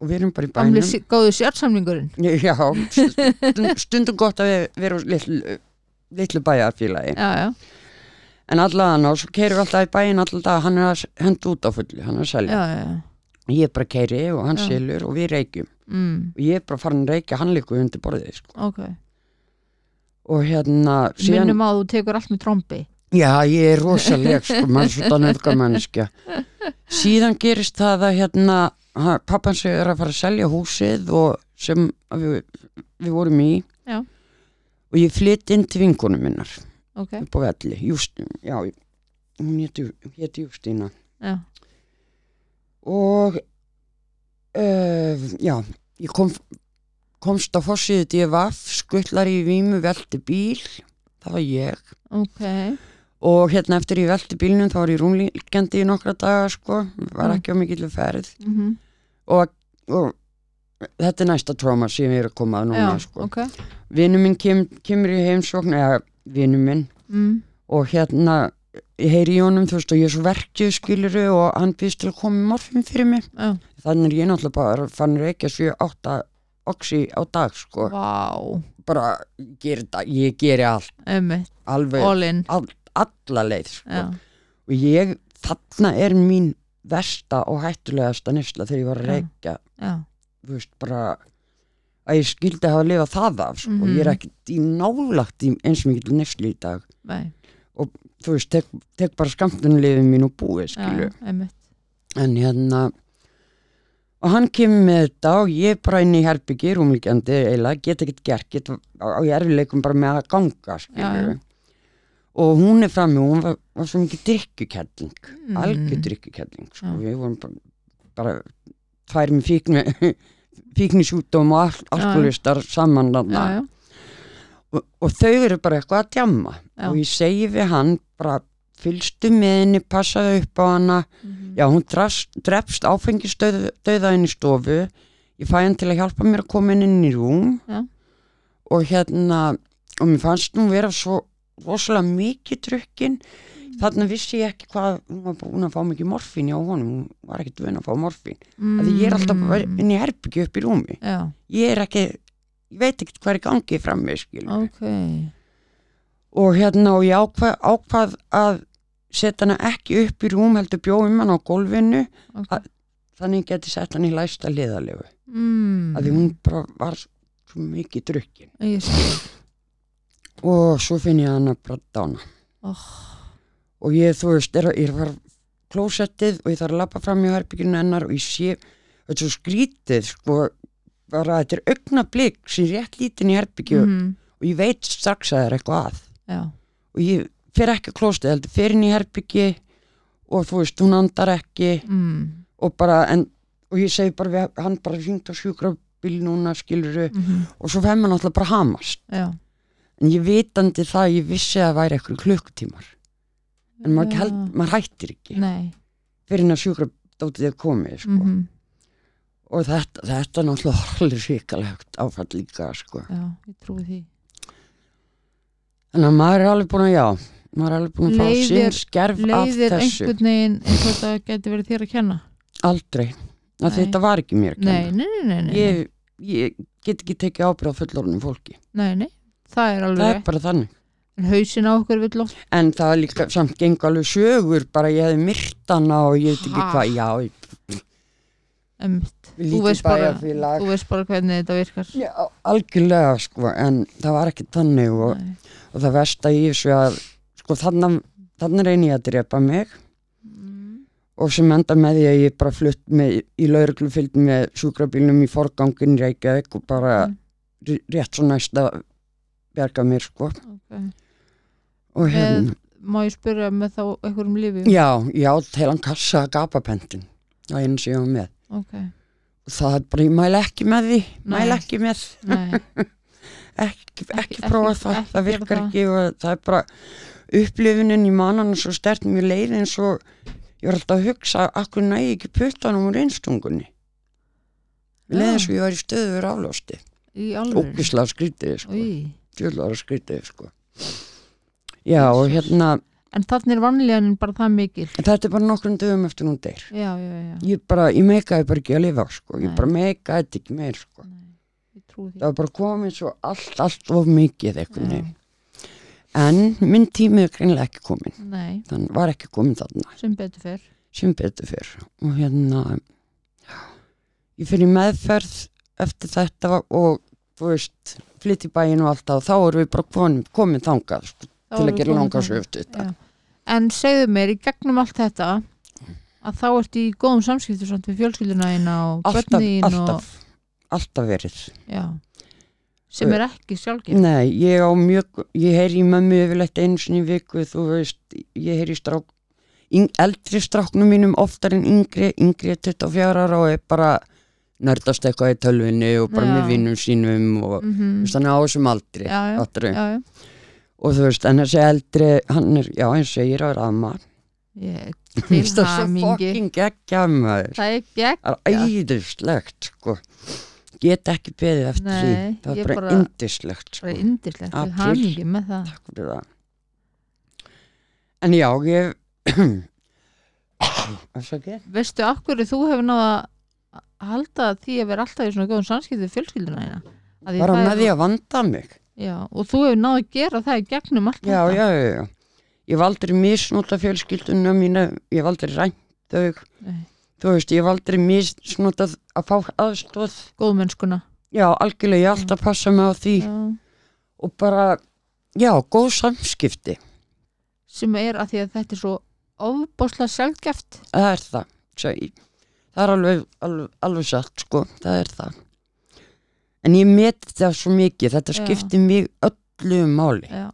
og við erum bara í bænum. sí- góðu sérsamlingurinn já, stund, stundum gott að við vera úr litlu, litlu bæjarfélagi. Já, já, en allavega og svo keirum við alltaf í bæin alltaf hann er að henda út á fullu, hann er að já, selja já, ég er bara keiri og hann Já. selur og við reykjum. Mm, og ég er bara farin að reykja hann líka undir borðið sko. ok. Og hérna síðan, minnum að þú tekur allt með trombi. Já ég er rosaleg sko, mannskja síðan gerist það að hérna pappan sig er að fara að selja húsið og sem við, við vorum í. Já. og ég flytt inn til vinkonum minnar ok, upp á velli, Justin, já hún héti Justína já, og uh, já, ég kom komst á fossiðið DFF skullar í vímu, velti bíl það var ég. Ok. Og hérna eftir ég velti bílnum þá var ég rúmlíkjandi í nokkra daga sko, var Mm. ekki á mikill ferð. Mhm, og, og þetta er næsta tróma sem ég er að koma að núna já, sko. ok. Vinnu minn kem, kemur í heimsókn eða vinnu minn. Mm, og hérna ég heyri í honum þú veist og ég er svo verkið skiluru og hann býðst til að koma með morfin fyrir mig. Já, þannig er ég náttúrulega bara fann reykja 7-8 oxi á dag sko. Vá. Bara geri, þetta, ég geri allt. Emmitt, alveg all alla leið sko. já, og ég þarna er mín versta og hættulegasta nesla þegar ég var að reykja. Já, þú veist bara að ég skildi hafa að lifa það af sko. Mhm. ég er ekkert í nálagt í eins og mikið nesli í dag nei, þú veist, tek, tek bara skamtunlifin mín og búið skilu emmitt en hérna og hann kemur með þetta og ég bara inn í herbyggi rúmlíkjandi eiginlega, get ekkert gert get, á erfileikum bara með að ganga skilur Já, og hún er frammi og hún var, var svo mikið drikkukelling Mm. algjör drikkukelling sko. Já. við vorum bara, bara tvær með fíkni fíknisjútum og al alkoholistar saman og, og þau eru bara eitthvað að djamma Já. og ég segi við hann bara fylgstu með henni, passaðu upp á hana mhm, Já, hún drefst áfengisdauða inn í stofu. Ég fæ hann til að hjálpa mér að koma inn í rúm. Já. Og hérna, og mér fannst nú vera svo rosalega mikið drukkin. Þarna vissi ég ekki hvað, hún var búin að fá mikið morfín hjá honum. Hún var ekkert vön að fá morfín. Mm. Því ég er alltaf bara inn í herbyggju upp í rúmi. já, Ég er ekki, ég veit ekkert hvað er í gangi fram með, skil. ok Og hérna, og ég ákvað, ákvað að setja hana ekki upp í rúm, heldur bjóðum hann á gólfinu. ok, Að- þannig ég geti sett hann í læsta liðalegu mm, að því hún bara var svo mikið drukkin og svo finn ég hann að bara dána oh, og ég þú veist er, ég á klósettið og ég þarf að lappa fram í herbygginu hennar og ég sé þetta er svo skrítið sko bara þetta er augnablík sem er rétt lítinn í herbyggju mhm, og ég veit strax að það er eitthvað að. Já, og ég fer ekki að klósettið heldur fer inn í herbyggi og þú veist hún andar ekki mm, og bara en og ég segi bara við hann bara hringt á sjúkrabíl núna skiluru mhm, og svo fær maður náttúrulega bara hamast. Já. En ég vitandi það, ég vissi að það væri eitthvað klukkutímar en maður, held, maður hættir ekki. Nei, fyrir en að sjúkrabdótið er komið sko. mhm, og þetta, þetta er náttúrulega alveg svikalegt áfall líka sko. já, ég trúi því. En að maður er alveg búin að já maður er alveg búin að fá Leiðir- sinn skerf af leiðir þessu. einhvern veginn og þetta geti verið þér að kenna? Aldrei, þetta var ekki mér að kenna. Nei, nei, nei, nei, ég, ég get ekki tekið ábyrð á fullorðnum fólki. Nei, nei. það er það er bara þannig hausin á okkur vill oft en það er líka samt gengur alveg sögur bara ég hefði myrtana og ég veit ekki hvað já, ég, við þú veist bara þú veist bara hvernig þetta virkar. Já, algjörlega sko, en það var ekki þannig og, og það þessu að sko þannig, reyni ég að drepa mig. Mm, og sem enda með því að ég bara flutt með, í lauruglu fylgd með sjúkrabílnum í forgangin Reykjavík og bara Mm. rétt svo næst að bjarga mér sko. Ok. Og hérna, má ég spyrja með þá einhverjum lífi já, ég átt heilan kassa að gapapentin á einu sem ég var með. Ok, og það er bara, ég mæla ekki með því Nei. ekki með. Ekki, ekki, prófa það, ekki það virkar það. ekki og það er bara upplifunin í mannan svo stert mjög leið eins og ég var alltaf að hugsa akkur nægi ekki puttanum úr einstungunni leðið svo ég var í stöðu fyrir aflásti í alveg ógislega skrítið sko, djöðlara skrítið sko já og hérna þannig er vanlíðanin bara það mikil. Þetta er bara nokkrum dögum eftir hún deyr. Já, já, já, ég bara, ég meikaði bara ekki að lifa sko, ég Nei. bara meikaði þetta ekki meir sko. Nei, ég trú því. Það var bara komið svo allt, allt of mikið Já. veginn. En minn tími er greinlega ekki komin Nei, þannig var ekki komin þarna. Sem betur fyrr sem betur fyrr og hérna já, ég fyrir meðferð eftir þetta og þú veist, flytt í bæinn og allt það og þá erum við bara komin, komin þangað sko, til að gera komin langa þangað. söftu þetta Já. En segðu mér, í gegnum allt þetta að þá ertu í góðum samskiptu samt við fjölskylduna eina og börnin alltaf, alltaf verið og já, sem er ekki sjálfgeft Nei, ég á mjög, ég heyri í mömmu yfirleitt einu sinni í viku, þú veist, ég heyri í strák, yng, eldri stráknum mínum oftar en yngri, yngri er 24 ára og er bara nördast eitthvað í tölvinni og bara Já. með vinnum sínum og mm hann er á þessum aldri. já, já. Og þú veist, en þessi eldri, hann er, já, ég er að rama, Ég, til hamingi Það er gegn það er æðislegt, sko, get ekki beðið eftir Nei, því, það er bara, indislegt, sko. Til hamingi með það. Takk fyrir það. En já, ég? Veistu hverju þú hefur náða að halda því að vera alltaf í svona góðum Af því Bara með því að vanda mig Já, og þú hefur náða að gera það í gegnum allt Já, þetta? já, já, já. Ég hef aldrei misnúta fjölskylduna mína Ég hef aldrei rænt þau. Nei. Þú veist, ég hef aldrei misnúta að fá aðstóð Góðmennskuna? Já, algjörlega, ég alltaf passa mig á því. Já. Og bara, já, góð samskipti. Sem er að því að þetta er svo ofbáslega sjálfgeft Það er það Það er alveg, alveg, alveg satt, sko. Það er það En ég meti það svo mikið Þetta Já. skiptir mig öllu máli. Já,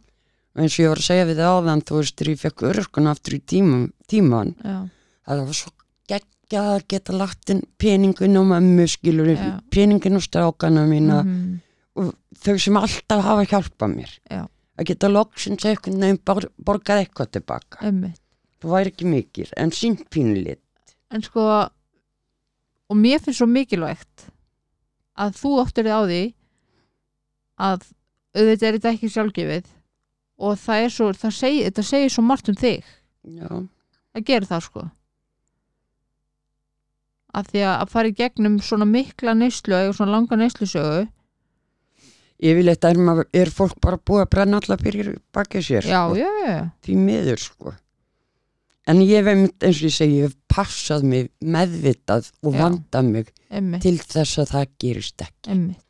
eins og ég var að segja við það áðan þú veist, þegar ég fekk örskun aftur í tíman, tíman já, það var svo geggjað að geta lagt peningin á mömmu skilur peningin á strákana mína mhm, og þau sem alltaf hafa hjálpað mér. Já. að geta loksins veginn bor, borgað eitthvað tilbaka einmitt. Það væri ekki mikið, en sínt pínlít en sko og mér finnst svo mikilvægt að þú áttir þig á því að auðvitað er þetta ekki sjálfgefið og það er svo, það segi, þetta segir svo margt um þig. Já, að gera það sko. Að því að fara í gegnum svona mikla neyslu eða svona langa neyslusögu. Yfirleitt er, er fólk bara búið að brenna alla byrjir bakið sér já, sko. já, já, því miður sko. En ég hef einmitt eins og ég segi ég hef passað mig meðvitað og vandað mig emmitt, til þess að það gerist ekki. Emmitt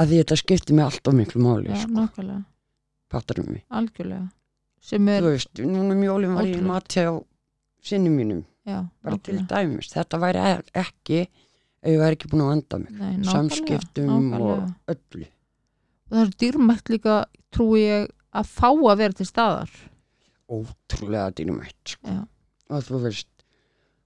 að því þetta skiptir mig allt of miklu máli já, sko, nákvæmlega, fattar um mig. Algjörlega. Er, þú veist, núna mjólin var ég mat hjá sinni mínum, já, bara til dæmis þetta væri e- ekki ef ég væri ekki búin að vanda mig. Nei, nákvæmlega, samskiptum nákvæmlega. og öllu. Og það er dýrmætt líka trúi ég að fá að vera til staðar. Ótrúlega dýrmætt sko. og þú veist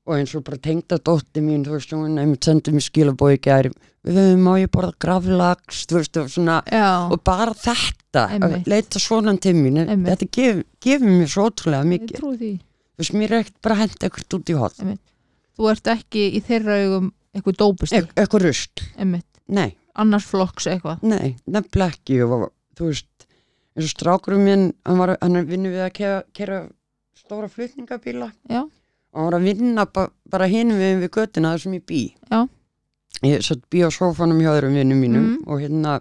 og eins og bara tengda dótti mín þú veist, hún einmitt sendi mér skilabói gæri við höfum má ég borða graflags þú veist, og svona já, og bara þetta, Einmitt. að leita svona til mín Einmitt. þetta gef, gefur mér svo ótrúlega ég mikið. trúi því. Þú veist, mér er ekkert bara henda ekkert út í hot þú ert ekki í þeirra augum eitthvað dópist e eitthvað rusl, emmitt, nei, annars flokks eitthvað? Nei, nefnilega ekki. Og þú veist, eins og strákurum minn hann var, hann vinnu við að kera, kera stóra flutningabíla. Já. Og hann var að vinna ba bara hinum við við göttina þar sem ég bý. Já. ég satt bí á sófanum hjá öðrum vinnum mínum Mm. og hérna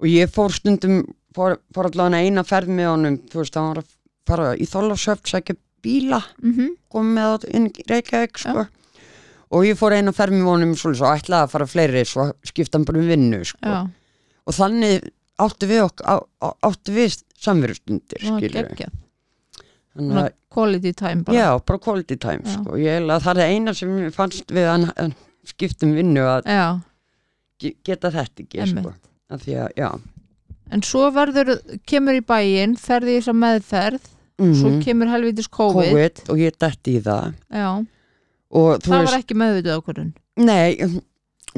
og ég fór stundum fór, fór allavega eina ferð með honum þú veist, hann var að fara í þólasöfn sækja bíla, mm kom með það inn í Reykjavík sko. Og ég fór eina ferð með honum svo ætlaði að fara fleiri svo skipta hann bara um vinnu sko. og þannig áttu við ok, á, á, áttu við samverustundir það að quality time bara. Já, bara quality time sko. ég held að það er eina sem mér fannst við að að skiptum vinnu að já, ge- geta þetta ekki sko. að, en svo verður, kemur í bæinn ferði í þess að meðferð svo mhm, kemur helvitis COVID, COVID og ég dætti í það. Og þú það veist, var ekki meðvitað ákvörðun? Nei um,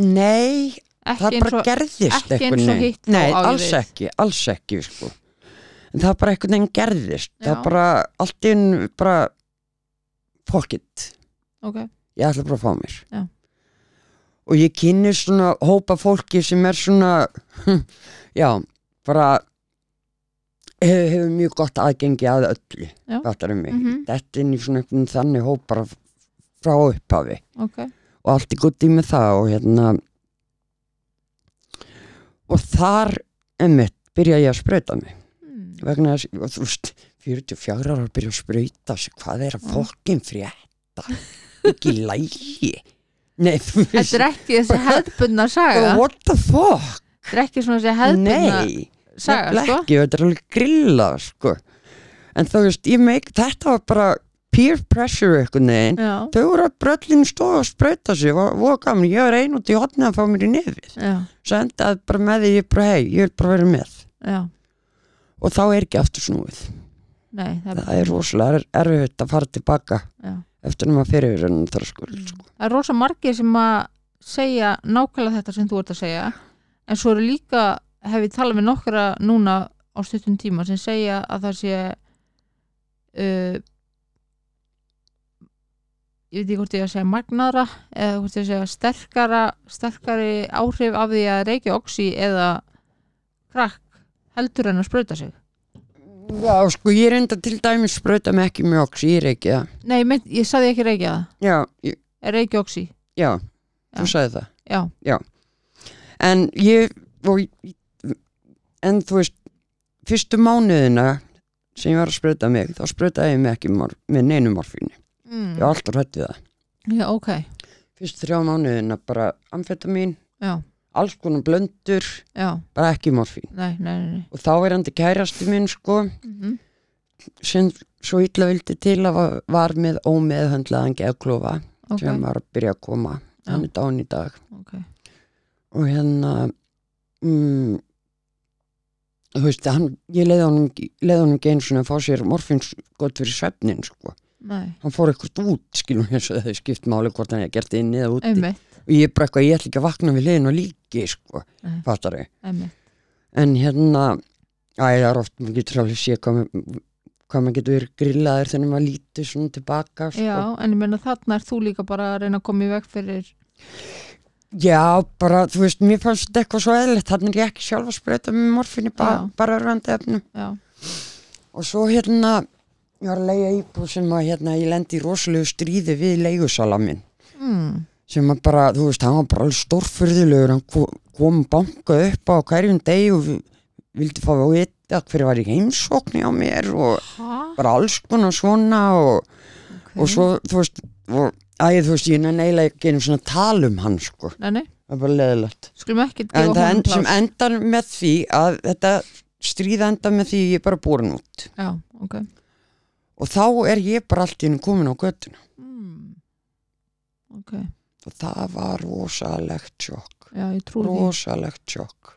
nei, það bara gerðist ekki eins og hitt nei, ég alls ekki, alls ekki sko. En það bara einhvern veginn gerðist það Já. bara, allt inn bara fuck it ok, ég ætla bara að fá mér Já. og ég kynni svona hópa fólki sem er svona já, bara hefur, hefur mjög gott aðgengi að öllu Já. fattar um mig, Mhm. þetta inn í svona þannig hóp bara frá upphafi ok og allt í gutti með það og hérna og þar emmitt byrja ég að sprauta mig mm. Vegna þess, þú veist 44 ára byrja að sprauta sig hvað er að Já. fokkin frétta? Ekki lægi nei, þú veist þetta er ekki þessi hefðbundna saga. What the fuck? Þetta er ekki svona þessi hefðbundna nei, saga, sko. ekki, þetta er alveg grilla sko. en þú veist, ég meik þetta var bara peer pressure eitthvað neginn já, þau voru að bröllin stóð og sprauta sig og voru gaman, ég var ein út í hotni að fá mér í nefið. Já, svo endaði bara með því ég bara hei, ég vil bara vera með. Já og þá er ekki aftur snúið nei, það er, það er rosalega er- erfitt að fara tilbaka já. eftir að maður fyrir yfir enn þröskul sko. það er rosa margir sem að segja nákvæmlega þetta sem þú ert að segja en svo eru líka hef ég talað með nokkra núna á stuttum tíma sem segja að það sé uh, ég veit ekki hvort ég að segja magnara eða hvort ég að segja sterkara sterkari áhrif af því að reykja oxi eða krakk heldur en að sprauta sig? Já sko ég reynda til dæmis sprauta mig ekki mjög ox, ég ekki það. Nei, ég, ég saði ekki reykja það. Já, ég, er reykja oxi, já, Já. þú sagði það. Já, en ég og, en þú veist fyrstu mánuðina sem ég var að sprauta mig þá sprautaði ég mig ekki með neinu morfínu mm. ég var alltaf hrætt við það. Já, ok. Fyrstu þrjá mánuðina bara amfetamin já, alls konar blöndur, já, bara ekki morfín. Nei, nei, nei, og þá er hann til kærasti minn sko Mm sem svo illa vildi til að var, með ómeðhöndlaðan geðklofa ok, sem var að byrja að koma. Já. hann er dán í dag. Ok. Og hérna mm, þú veist, hann, ég leiði honum, honum ekki svona að fá sér morfins gott fyrir svefnin sko. nei, hann fór eitthvað út, skilum eins og þau skipt máli hvort hann hefði gert það inn eða úti. Einmitt, og ég bara eitthvað, ég ætla ekki að vakna við liðin og líki sko, Nei. fattar þau einmitt en hérna, æ, það er oft maður getur alveg sé hvað, hvað maður getur verið grillaður þegar maður lítur svona tilbaka sko. já, en ég meina þarna er þú líka bara að reyna að koma í veg fyrir Já, bara, þú veist, mér fannst þetta eitthvað svo eðlilegt, þannig er ég ekki sjálf að sprauta með morfinni, ba bara örfandi efnum. já, Og svo hérna, ég var að leiða íbúð sem að hérna, ég lendi í rosalegu stríði við leigusala minn. mm, Sem að bara, þú veist, hann var bara alveg stórfurðulegur, hann ko- kom banka upp á hverjum deg og vi- vildi fá að vita hver var í heimsókni á mér og hæ? bara alls konar svona og, Okay. og svo, þú veist, og, æ, þú veist, ég neila ekki einu svona tal um hann, sko. nei, nei, Það er bara leðilegt. skulum ekki en gefa það honum end, sem pláss. endar með því að þetta stríða endar með því ég er bara borin út já, ok og þá er ég bara allt í henni komin á göttuna mm. ok, og það var rosalegt sjokk. Rosalegt sjokk.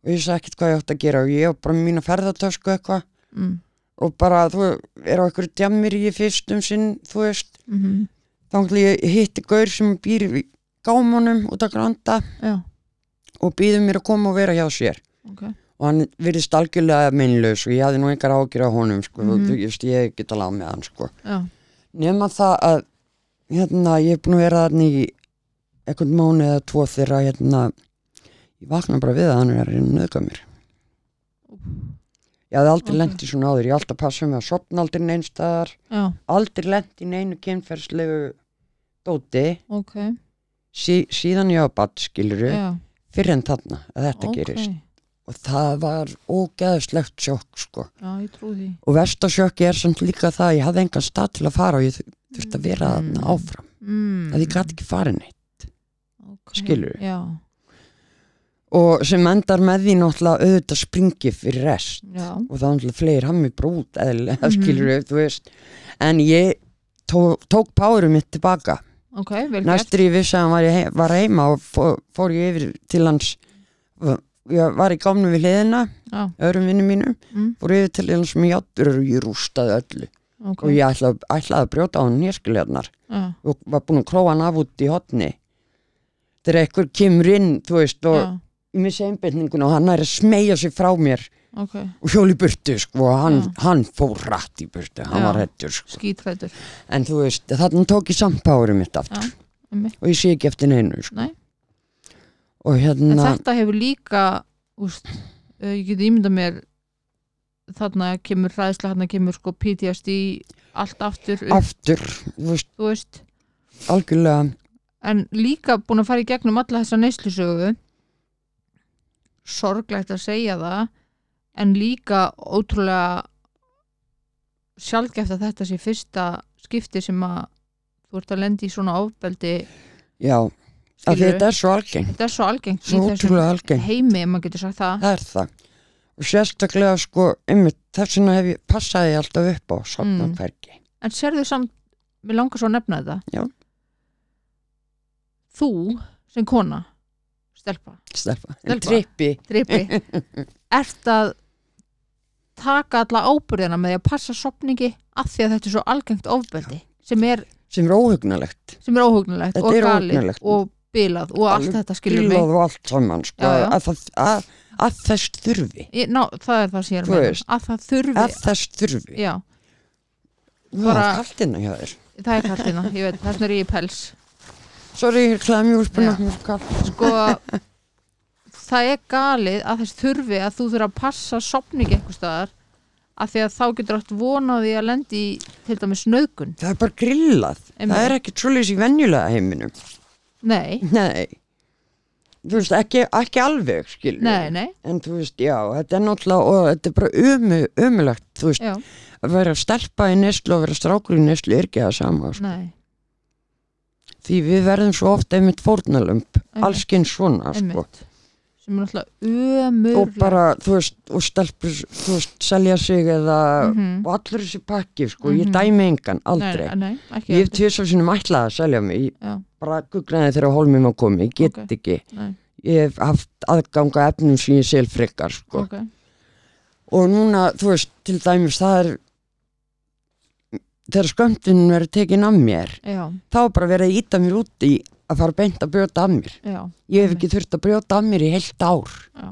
Og ég vissi ekkert hvað ég átt að gera. Og ég var bara með mína ferðartösku eitthvað. Mm. og bara þú er á einhverju djammir í fyrstum sinn þú veist. Mm þá ætla ég hitti gaur sem býr í gámanum út að granda já, og býður mér að koma og vera hjá sér. Ok. Og hann virðist algjörlega minnlaus og ég hafði nú einhver ágjur á honum sko, Mhm. þú veist, ég get alveg á með hann sko. nema það að hérna, ég hef búin að vera þarna í einhvern mánu eða tvo þegar hérna, ég vakna bara við að hann er að reyna að nöðga mér. Ég hafði aldrei Ok. okay. lent í svona áður ég hef alltaf passað með að sopna aldrei neinstaðar aldrei lent í neinu kynferðslegu dóti. Ok. Sí, síðan ég á badd skiluru já, fyrir en þarna að þetta ok, gerist. Og það var ógeðslegt sjokk sko. Já, og vestasjökki er samt líka það að ég hafði engan stað til að fara og ég þurfti að vera Mm. þarna áfram. Mm. að ég gæti ekki farið neitt. Okay. skilurðu? já, og sem endar með því náttúrulega auðvitað springi fyrir rest. Já, og það náttúrulega fleir hann mig brút eða Mhm. skilur þú veist. En ég tó, tók párum mitt tilbaka. Ok, vel gert. Næstur ég vissi að hann var, í var heima og fór, fór ég yfir til hans. Ég var í gámnu við hliðina öðrum vinnum mínum. Mm, fór yfir til hans með játtur og ég rústaði öllu ok og ég ætlaði, ætlaði að brjóta á hann nýrskiljarnar já, og var búin að króa hann af út í hotni þegar einhver kemur inn þú veist og já, ég missi einbyrninguna og hann er að smegja sig frá mér ok, og hjóli burtu sko og hann, Já. hann fór rætt í burtu, hann var hættur sko. skítrættur en þú veist, þannig tók ég powerið mitt aftur einmitt. og ég sé ekki eftir neinu sko. Nei. og en hérna þetta hefur líka úst, uh, ég get ímynda mér þarna kemur hræðsla, þarna kemur sko PTSD allt aftur upp, aftur, veist, þú veist. Algjörlega. En líka búin að fara í gegnum alla þessa neyslusögu. Sorglegt að segja það en líka ótrúlega sjálfgeft að þetta sé fyrsta skipti sem að þú ert að lendi í svona ofbeldi. Já, af því þetta er svo algengt. Þetta er svo algengt svo í þessum algengt, heimi, ef maður getur sagt það. Það er það og sérstaklega sko, einmitt þess vegna hef ég passaði alltaf upp á sopna Mm. hvergi. En sérðu samt, mér langar svo að nefna þetta. Já. þú sem kona stelpa, Stelpa, Stelpa. trippi. Ert að taka alla ábyrðina með því að passa sopningi af því að þetta er svo algengt ofbeldi sem er, sem er óhugnalegt. sem er óhugnulegt Þetta og galið og bilað og allt Alveg þetta skilur mig? bílað og allt saman sko, Já, já. Að, það, að, að þess þurfi. Ég, ná, það er það sem ég er að meina. að það þurfi. að þess þurfi. Já, það er kallt innan hjá þér. Það er kallina, ég veit, þess er ég í pels. Sorry, ég er klæða mjög úrspunna kallt sko það er galið að þess þurfi að þú þurfa að passa sopningi eitthvað staðar af því að þá getur átt vonaði að lendi í til dæmis nöðgun það er bara grillað, Einmitt. það er ekki trúlega í venjulega heiminum. Nei, nei þú veist, ekki, ekki alveg skilur nei, nei, en þú veist, já, þetta er náttúrulega og þetta er bara ömu, ömulegt þú veist, já, að vera stelpa í neslu og vera strákur í neslu er ekki það sama sko. nei. Því við verðum svo oft einmitt fórnalömp allskinn svona sko. einmitt. Sem er náttúrulega ömur og bara, þú veist, og stelpur þú veist, selja sig eða Mhm. og allur þessi pakki, sko, ég Mhm. dæmi engan aldrei, nei, nei, ekki ég hef heldur. tvisar sinum ætlað að selja mig, ég bara guggnaði þegar hólminn var komið, ég get Ok. ekki. Nei, ég hef haft aðganga efnum sem ég sel frekar, sko. Ok. Og núna, þú veist, til dæmis það er þegar skömmtinn verður tekin af mér já, þá bara verið að íta mér út í að fara beint að brjóta af mér. Já, ég hef ekki þurft að brjóta af mér í heilt ár. Já.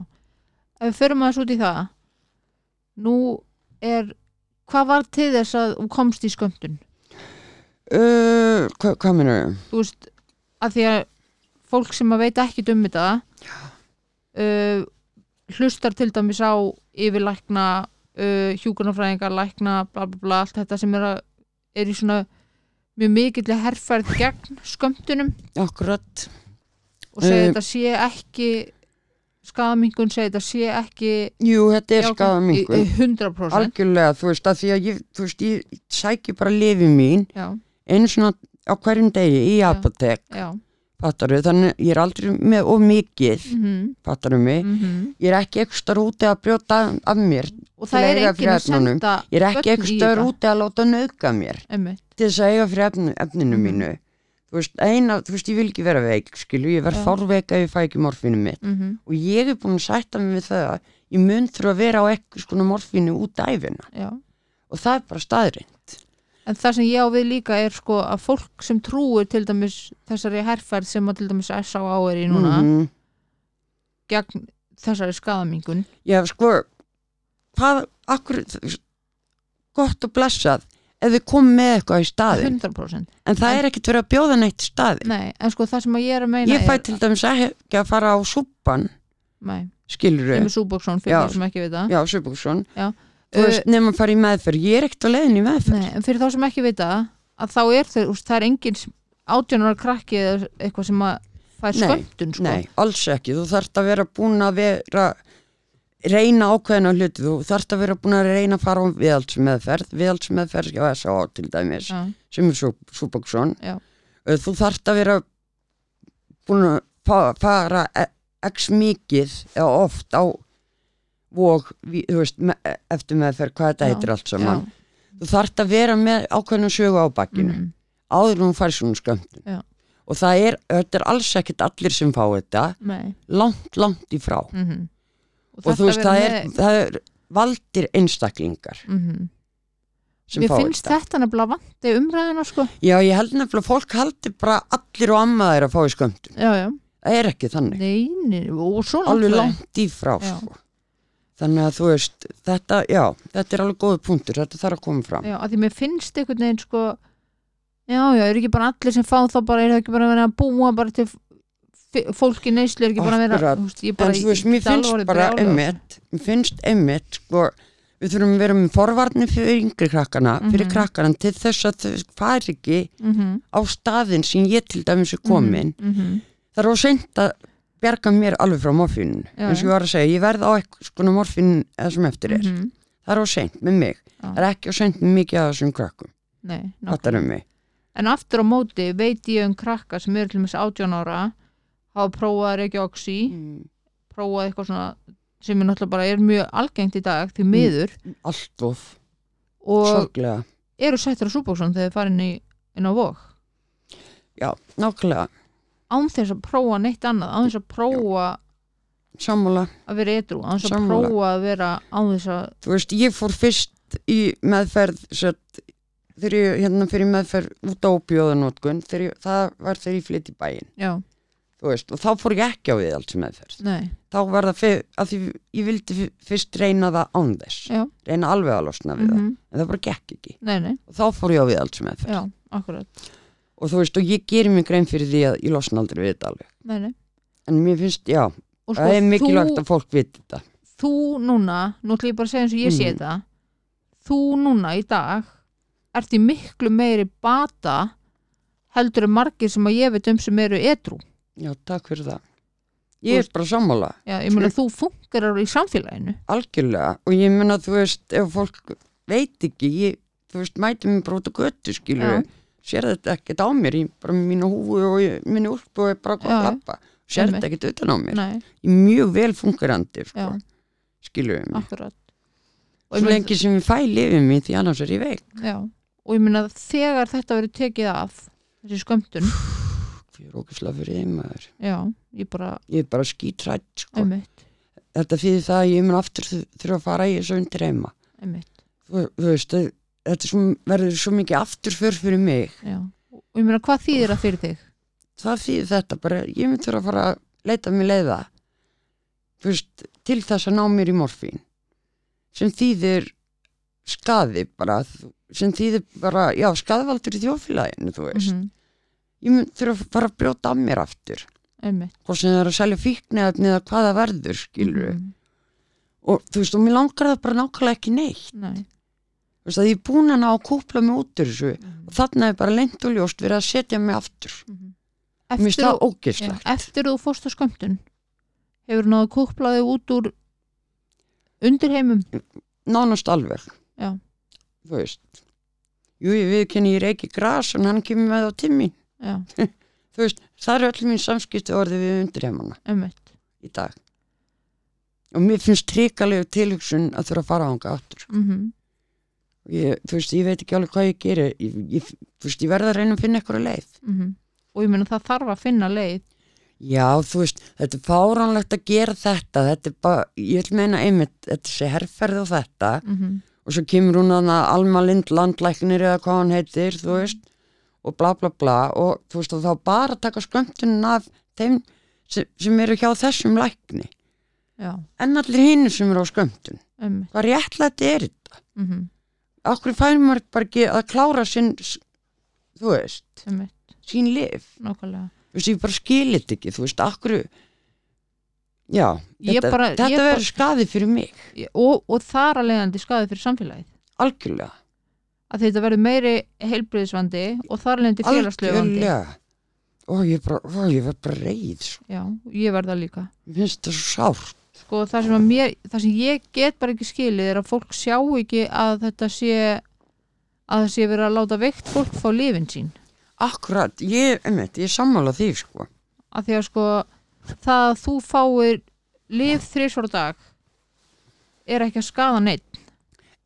Ef við förum aðeins út í það nú er hvað var til þess að þú komst í skömmtun? Uh, hva, hvað minnur ég? þú veist, að því að fólk sem að veit ekki um þetta uh, hlustar til dæmis á yfirlækna uh, hjúkunarfræðingar, lækna bla bla bla, allt þetta sem er, að, er í svona mjög mikill herrferð gegn skömmtunum. Akkurat. Og segja Eh, þetta sé ekki skadamingun, segja þetta sé ekki jú, þetta er jákvætt skada í- mingun í 100% algjörlega, þú veist, að því að ég, þú veist, ég sæki bara lifi mín já, einu svona á hverjum degi í apotek. Fattaru, þannig ég er aldrei með of mikið mhm. fattaru mig, mhm. Ég er ekki ekstra úti að brjóta af mér og það að er fyrir að senda ég er ekki ekstra úti að láta nauðga mér Einmitt. til þess að eiga fyrir efn, efninu Mhm. mínu. Þú veist, eina, þú veist, ég vil ekki vera veik skilu, ég verð Já. fárveik ef ég fæ ekki morfínu mitt. Mhm. og ég er búin að sætta mig við það að ég mun þurfa að vera á eitthvað skona morfínu út æfina já. Og það er bara staðrind En það sem ég á við líka er sko að fólk sem trúir til dæmis þessari herrferð sem að til dæmis S.A.A. er í núna Mhm. gegn þessari skadamingun Já, sko, hvað, akkur, gott og blessað ef við komum með eitthvað í staðin 100% en það En- er ekkert verið að bjóða neitt í staðin Nei, en sko það sem að ég er að meina ég fæ er, til dæmis ekki að fara á súpan Nei, skilur Kemur Súbóksson fyrir Já. þá sem ekki vita já, súbúksson Já. Þú veist, nefnum að fara í meðferð. Ég er ekkert á leiðin í meðferð. Nei, en fyrir þá sem ekki vita að þá er þau, það er engin átjónar krakki eða eitthvað sem að fær skömmtun sko. Nei, alls ekki, þú þarft að vera búin að vera reyna ákveðina hluti, þú þarft að vera búin að reyna að fara á viðhaldsmeðferð. Viðhaldsmeðferð hjá S.A. til dæmis Já, sem er Súbóksson Já. þú þarft að vera búin að fa- fara e- x mikið eða oft á þú veist, eftir meðferð hvað þetta Já, heitir allt saman. Já, þú þarft að vera með ákveðinu sögu á bakkinu mhm, áður hún fær svona Já. og það er, þetta er alls ekkit allir sem fá þetta. Nei. Langt, langt í frá. Mhm. og þú veist, það er, það er valdir einstaklingar mm sem Mér finnst þetta. þetta nefnilega vandi umræðina sko. Já, ég held nefnilega að fólk haldi bara allir og amma þeir að fá í já, það er ekki þannig, nei, og svo náttúrulega- langt í frá sko. Þannig að þú veist þetta, já, þetta er alveg góðu punktur þetta þarf að koma fram. Já, að því mér finnst einhvern veginn sko já, já, eru ekki bara allir sem fá þá bara, er það ekki bara að vera að búa bara til f- fólk í neyslu er ekki bara að vera þú veist, ég bara, en þú veist, mér finnst bara einmitt mér finnst einmitt, sko við þurfum að vera með forvarnir fyrir yngri krakkana fyrir Mhm. krakkana til þess að þau fari ekki Mhm, á staðin sem ég til dæmis er komin. Mhm, mhm. það er á seint að bjarga mér alveg frá morfínu eins og ég var að segja, ég verð á eitthvað skona morfínu eða sem eftir er, Mhm, það er á seint með mig, Já. það er ekki á seint með mikið af þessum krakkum, nei, um En aftur á móti veit ég um krakka sem eru til þess 18 ára hafa prófað að oxy mm. prófað eitthvað svona sem er náttúrulega bara er mjög algengt í dag því miður. Allt of, og sorglega. eru settur á súbóksan þegar þið farin í, inn á vok já, nákvæmlega, án þess að prófa neitt annað án þess að prófa sammála. að vera edru án þess að prófa að vera án þess að þú veist, ég fór fyrst í meðferð sett, þegar ég hérna fyrir meðferð út á óbjóðanótkun, það var þegar ég flytt í bæinn, já, veist, og þá fór ég ekki á við allt sem meðferð. Nei, þá var það fyrir, að því ég vildi fyrst reyna það án þess. Já. Reyna alveg að losna við það, mhm, en það bara gekk ekki. Nei, nei, og þá fór ég á við allt sem meðferð. Já, akkurat og þú veist, og ég gerir mig grein fyrir því að ég losna aldrei við þetta alveg. Nei, nei. en mér finnst, já, og það er mikilvægt þú, að fólk viti þetta. Þú núna nú ætlum ég bara að segja eins og ég sé Mhm. þetta. Þú núna í dag ert í miklu meiri bata heldur en margir sem að ég veit um sem eru edru já, takk fyrir það. Ég er bara sammála, já, ég meina þú fungerar í samfélaginu. Algjörlega. Og ég menna, þú veist, ef fólk veit ekki, ég, þú veist, mæti mér á götu, skilur Já. Sér þetta ekkert á mér, ég bara mínu húfu og ég, mínu úlpu og ég bara Já, að lappa sér þetta ekkert utan á mér. Nei, ég er mjög vel fungerandi, sko. Við mig? Akkurat. Og svo lengi sem ég fæ lifið mig því annars er ég veik. Já, og ég meina þegar þetta verið tekið af þessi skömmtun ég er ógæslega fyrir þeim maður. Já, ég bara, ég er bara skítrætt sko. þetta fyrir það að ég mun aftur þu- þurfa að fara í þessu undir einmitt. Þú, þú veist, þetta svo, verður svo mikið afturför fyrir mig. Já, og ég meina hvað þýðir það fyrir þig? Það þýðir þetta bara, ég mun þurfa að fara að leita mig leiða veist, til þess að ná mér í morfín sem þýðir skaði bara sem þýðir bara, já, skaðvaldur í þjófélaginu, þú veist. Mhm, ég mun þurfa að fara að brjóta af mér aftur. Hvort sem það er að selja fíknefni eða hvað það verður, skilur Mhm, og þú veist, og mér langar það bara nákvæmlega ekki neitt. Nei veist, ég er búin að ná að kúpla mig út úr þessu. Mhm, og þarna er bara lengt og ljóst verið að setja mig aftur. Mhm. mér finnst eftir, það ógislegt já, eftir þú fórst á skömmtun hefur náðu kúplaði út úr undirheimum? Nánast alveg. Já. þú veist. Jú, ég viðkenni ég reiki gras en hann kemur með á timmi þú veist, það er öll mín samskipti orðið við undirheimana einmitt. í dag. Og mér finnst trikalegu tilhugsun að þurfa að fara á hanga aftur. Mhm, ég, þú veist, ég veit ekki alveg hvað ég geri. Ég, ég, þú veist, ég verð að reyna að finna eitthvað leið. Mhm. Og ég meina það þarf að finna leið. Já, þú veist, þetta er fáránlegt að gera þetta, þetta er bara, ég vil meina einmitt, þetta sé herrferð og þetta. Mhm, og svo kemur hún að Alma Lind landlæknir eða hvað hann heitir, þú veist, og bla bla bla. Og þú veist, og þá bara taka skömmtunin af þeim sem, sem eru hjá þessum lækni, já, en allir hinn sem eru á skömmtun. einmitt. Hvað réttlætt er þetta? mhm, Akkur fær maður bara ekki að klára sinn, þú veist, einmitt, sín lif. nákvæmlega. Þú veist, ég bara skilit ekki, þú veist, akkur, já, Ég þetta, bara- ég þetta bara- verður skadi fyrir mig. og, og þar að leiðandi skaði fyrir samfélagið. Algjörlega, að þetta verður meiri heilbriðisvandi og þar leiðandi félagslegu vandi algjörlega. Og ég bara, ó, ég verð bara reyð sko. já, ég verða líka. Mér finnst það svo sárt sko það sem, að mér, það sem ég get bara ekki skilið er að fólk sjá ekki að þetta sé að það sé verið að láta veikt fólk fá lifin sín. Akkurat, ég, einmitt, ég sammála því sko, að því að sko það að þú fáir lif þrísvara dag er ekki að skada neitt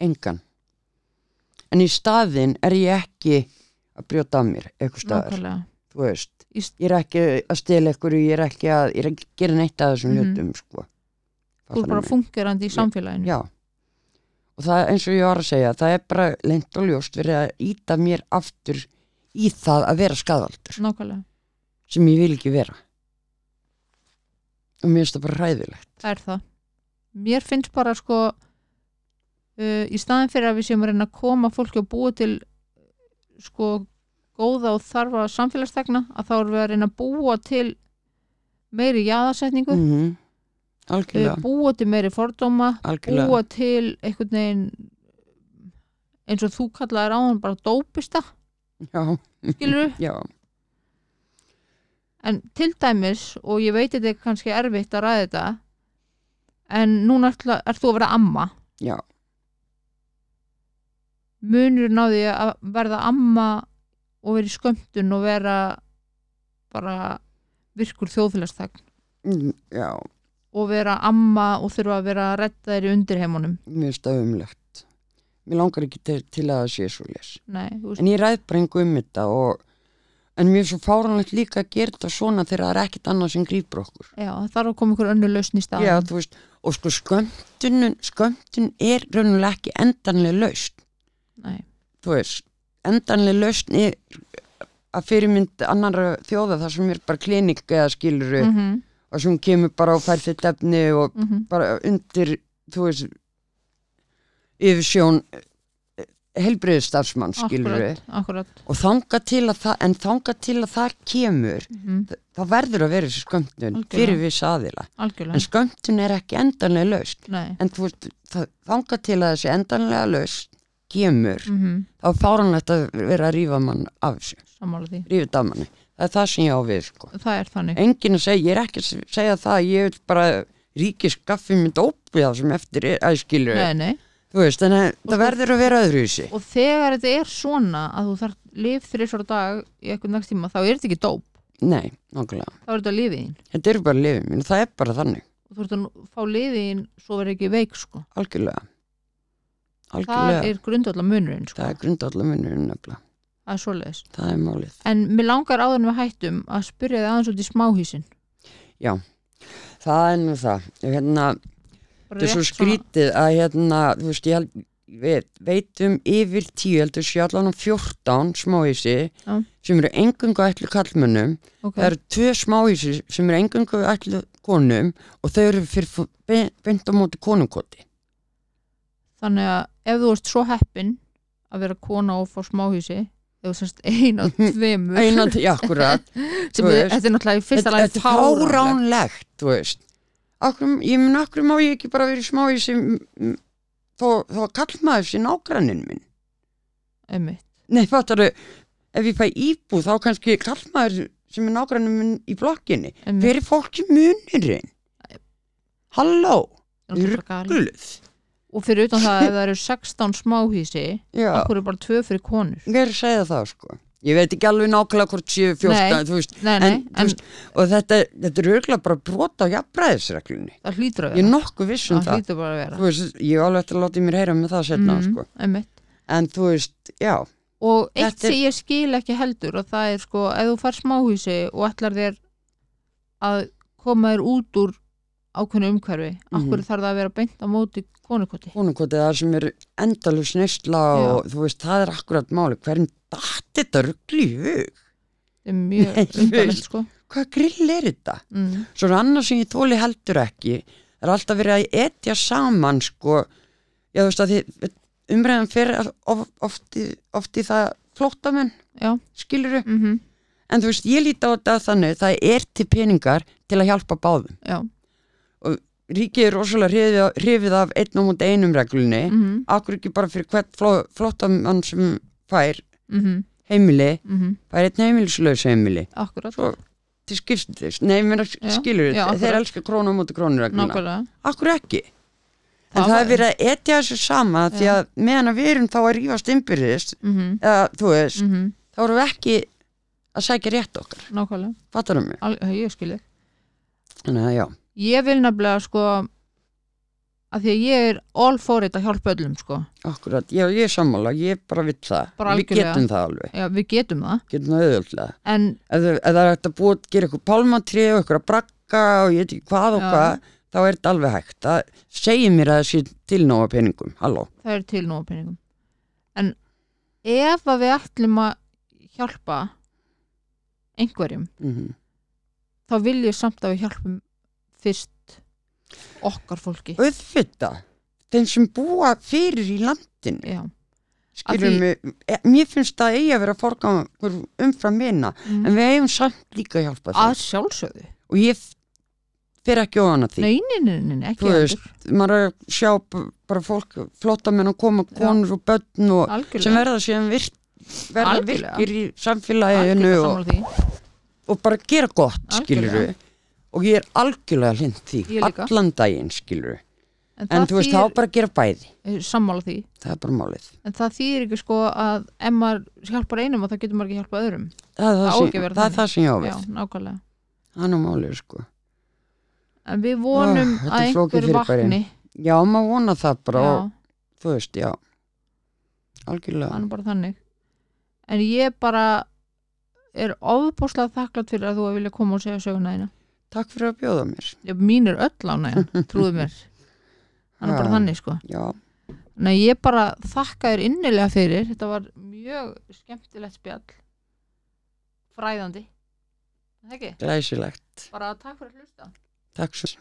engan. En í staðinn er ég ekki að brjóta af mér eitthvað staðar, þú veist ég er ekki að stela ykkur ég er ekki að, ég er ekki að gera neitt af þessum Mhm. hlutum sko þú er bara fungerandi í samfélaginu. Já. Og það eins og ég var að segja það er bara lengt og ljóst verið að íta mér aftur í það að vera skadaldur nákvæmlega, sem ég vil ekki vera. Og mér finnst það bara hræðilegt. Það er það. Mér finnst bara sko uh, í staðin fyrir að við séum að reyna að koma fólki og búa til sko góða og þarfa samfélagstegna að þá erum við að reyna að búa til meiri jaðarsetningu. Mm algjörlega, búa til meiri fordóma algjörlega. búa til einhvern veginn eins og þú kallaðir á hann bara dópista, já, skilur já, en til dæmis og ég veit þetta er kannski erfitt að ræða þetta en núna ert er þú að vera amma? Já. Munur náði að verða amma og vera í skömmtun og vera bara virkur þjóðfélagsþegn? Mm, já, og vera amma og þurfa að vera að redda þér í undirheimunum. Mér finnst það umlegt mér langar ekki til, til að það sé svo les en ég ræð bara einhver um þetta og en mér er svo fáranlegt líka að gera þetta svona þegar það er ekkert annað sem grýpur okkur. Já, það þarf að koma ykkur önnur lausn í staðin já, þú veist, og sko skömmtun skömmtun er raunverulega ekki endanlega laust Nei, þú veist, endanlega lausn er að fyrirmynd annara þjóða þar sem er bara klinik eða skiluru mm -hmm, og sem kemur bara og fær þitt efni og mm bara undir þú veist yfirsjón helbriðistafsmann skiluru akkurat, akkurat. Og þanga til að það en þanga til að það kemur mm þá verður að vera þessi skömmtun fyrir viss aðila. En skömmtun er ekki endanlega laust en þú veist, það, þanga til að þessi endanlega laust kemur mm þá er fáranlegt að vera að rífa mann af þessu sammála því, rífið af manni það er það sem ég á við sko. það er þannig. Enginn að segja, ég er ekki að segja það ég vil bara ríkis skaffi með dópið það sem eftir er nei. þú veist, en það sko- verður að vera öðru í sig. Og þegar þetta er svona að þú þarf lif þrísvara dag í eitthvað næst tíma þá er þetta ekki dóp, nei, nákvæmlega, þá er þetta lifið þín. Þetta eru bara lifið mín það er bara þannig, og þú ert að fá lifið þín svo verður ekki veik sko. algjörlega. Það algjörlega, er sko. það er grundallar munurinn nefnilega, er svoleiðis. Það er málið. En mér langar áður við hættum að spyrja þið aðeins út í smáhísin það er nú það, hérna þetta er svo rétt svona- skrítið að hérna, þú veist, ég held við veitum yfir tíu heldur á 14 smáhísi Já. sem eru engungu ætlu kallmönnum ok, það eru tvö smáhísi sem eru engungu ætlu konum og þau eru fyrir be- beint á móti konungkoti. Þannig að ef þú ert svo heppin að vera kona og fá smáhísi eina, tveimur. Til akkurat. Sem þú er, veist. þetta er náttúrulega í fyrsta lagi þetta er fáránlegt. akkur, ég mun akkur má ég ekki bara vera í smáhísi m- m- þó, þó að kallmaður sé nágranninn minn? Einmitt, Nei, fattar ef ég fæ íbúð þá kannski kallmaður sem er nágrannum minn í blokkinni. er fólki munurinn? Halló, Það og fyrir utan það ef það eru 16 smáhísi okkur er bara tvö fyrir konur hver er að segja það sko? Ég veit ekki alveg nákvæmlega hvort séu 14, Nei. þú veist, nei, nei, en, en, þú veist, og þetta, þetta er auðvitað bara brota á jafnbræðisreglunni. það hlýtur að Ég er vera nokkuð viss um það það. að vera veist, ég er alveg eftir að láta mér heyra með það setna, Mhm, sko. En þú veist, já, og eitt sem ég skil ekki heldur og það er sko, ef þú fær smáhísi og ætlar þér að koma þér út úr ákveðnu umhverfi, mm Mhm. akkur þarf það að vera beint á móti konukoti konungkoti það sem er endalus neysla og þú veist, það er akkurat máli. Hverjum datt þetta ruggli í hug? þetta er mjög veist. sko Hvað grill er þetta? mm. Svo annað sem ég tóli heldur ekki er alltaf verið að etja saman sko, já þú veist að því umræðan fyrir of, oft, í- oft í það flóttamenn já, skiluru, mm en þú veist ég líti á þetta þannig, það er til peningar til að hjálpa báðum. já Ríkið er rosalega hrifið, af- einn á múti einum reglunni, mm akkur ekki bara fyrir hvert fló, flottamann sem fær -hmm. heimili, Mm fær einn heimilislaus heimili akkurat, svo til skipstist, nei, mér skilur já, þeir akkurat. elska krónu á múti krónu regluna. Akkur ekki? En Það það, er verið að etja þessu sama því Já. að meðan við erum þá að rífast innbyrðist mm eða þú veist, -hmm. þá erum við ekki að sækja rétt okkar, nákvæmlega, fattar mig? Al ég skil þig Þannig að já, ég vil nefnilega sko að því að ég er all for it að hjálpa öllum sko. Akkurat, já ég er sammála, ég bara vill það, Bara við getum það alveg, já, við getum það. Getum það en Ef, það- ef það er hægt að búa, gera eitthvað pálmatrið og eitthvað að brakka og ég veit ekki hvað og Já. hvað, þá er þetta alveg hægt. Það segir mér að það sé tilnóa peningum, halló. það er til nóg peningum. En ef að við ætlum að hjálpa einhverjum Mm þá vil ég samt að við hjálpum fyrst okkar fólki. Auðvitað. Þeim sem búa fyrir í landinu. Já, Af mig, e- mér finnst það eigi að vera forgangur umfram minna mm. en við eigum samt líka að hjálpa að sjálfsögðu. Og ég f- fer ekki ofan að því. Nei, nei, nei, nei, nei, ekki Þú veist, maður er að sjá bara fólk flottamenn að koma, konur og börn og sem algjörlega, verða síðan virk, verða Algjörlega. virkir í samfélaginu og, því. og bara gera gott skilur Algjörlega. Og ég er algjörlega hlind því allan daginn skilur en, en þú veist þá bara að gera bæði. Sammála því. Það er bara málið. En það þýðir ekki sko að ef maður hjálpar einum og það getur maður ekki hjálpa öðrum. Það er það, Það sem, að það, er þannig. það sem ég á já, við nákvæmlega. Það er nú málið sko. En við vonum þetta að er flókið einhver vakni. Já maður vona það bara og þú veist já. Algjörlega. Nú bara þannig. En ég bara er ofbúslega þakklátt fyrir að þú að vilja koma og segja söguna þína takk fyrir að bjóða mér. Ég, mín er öll ánægjan, trúðu mér. Er bara Já. þannig sko. Já. Nei, ég bara þakka þér innilega fyrir. Þetta var mjög skemmtilegt spjall. Fræðandi. Er það ekki, glæsilegt. Bara takk fyrir að hlusta. Takk svo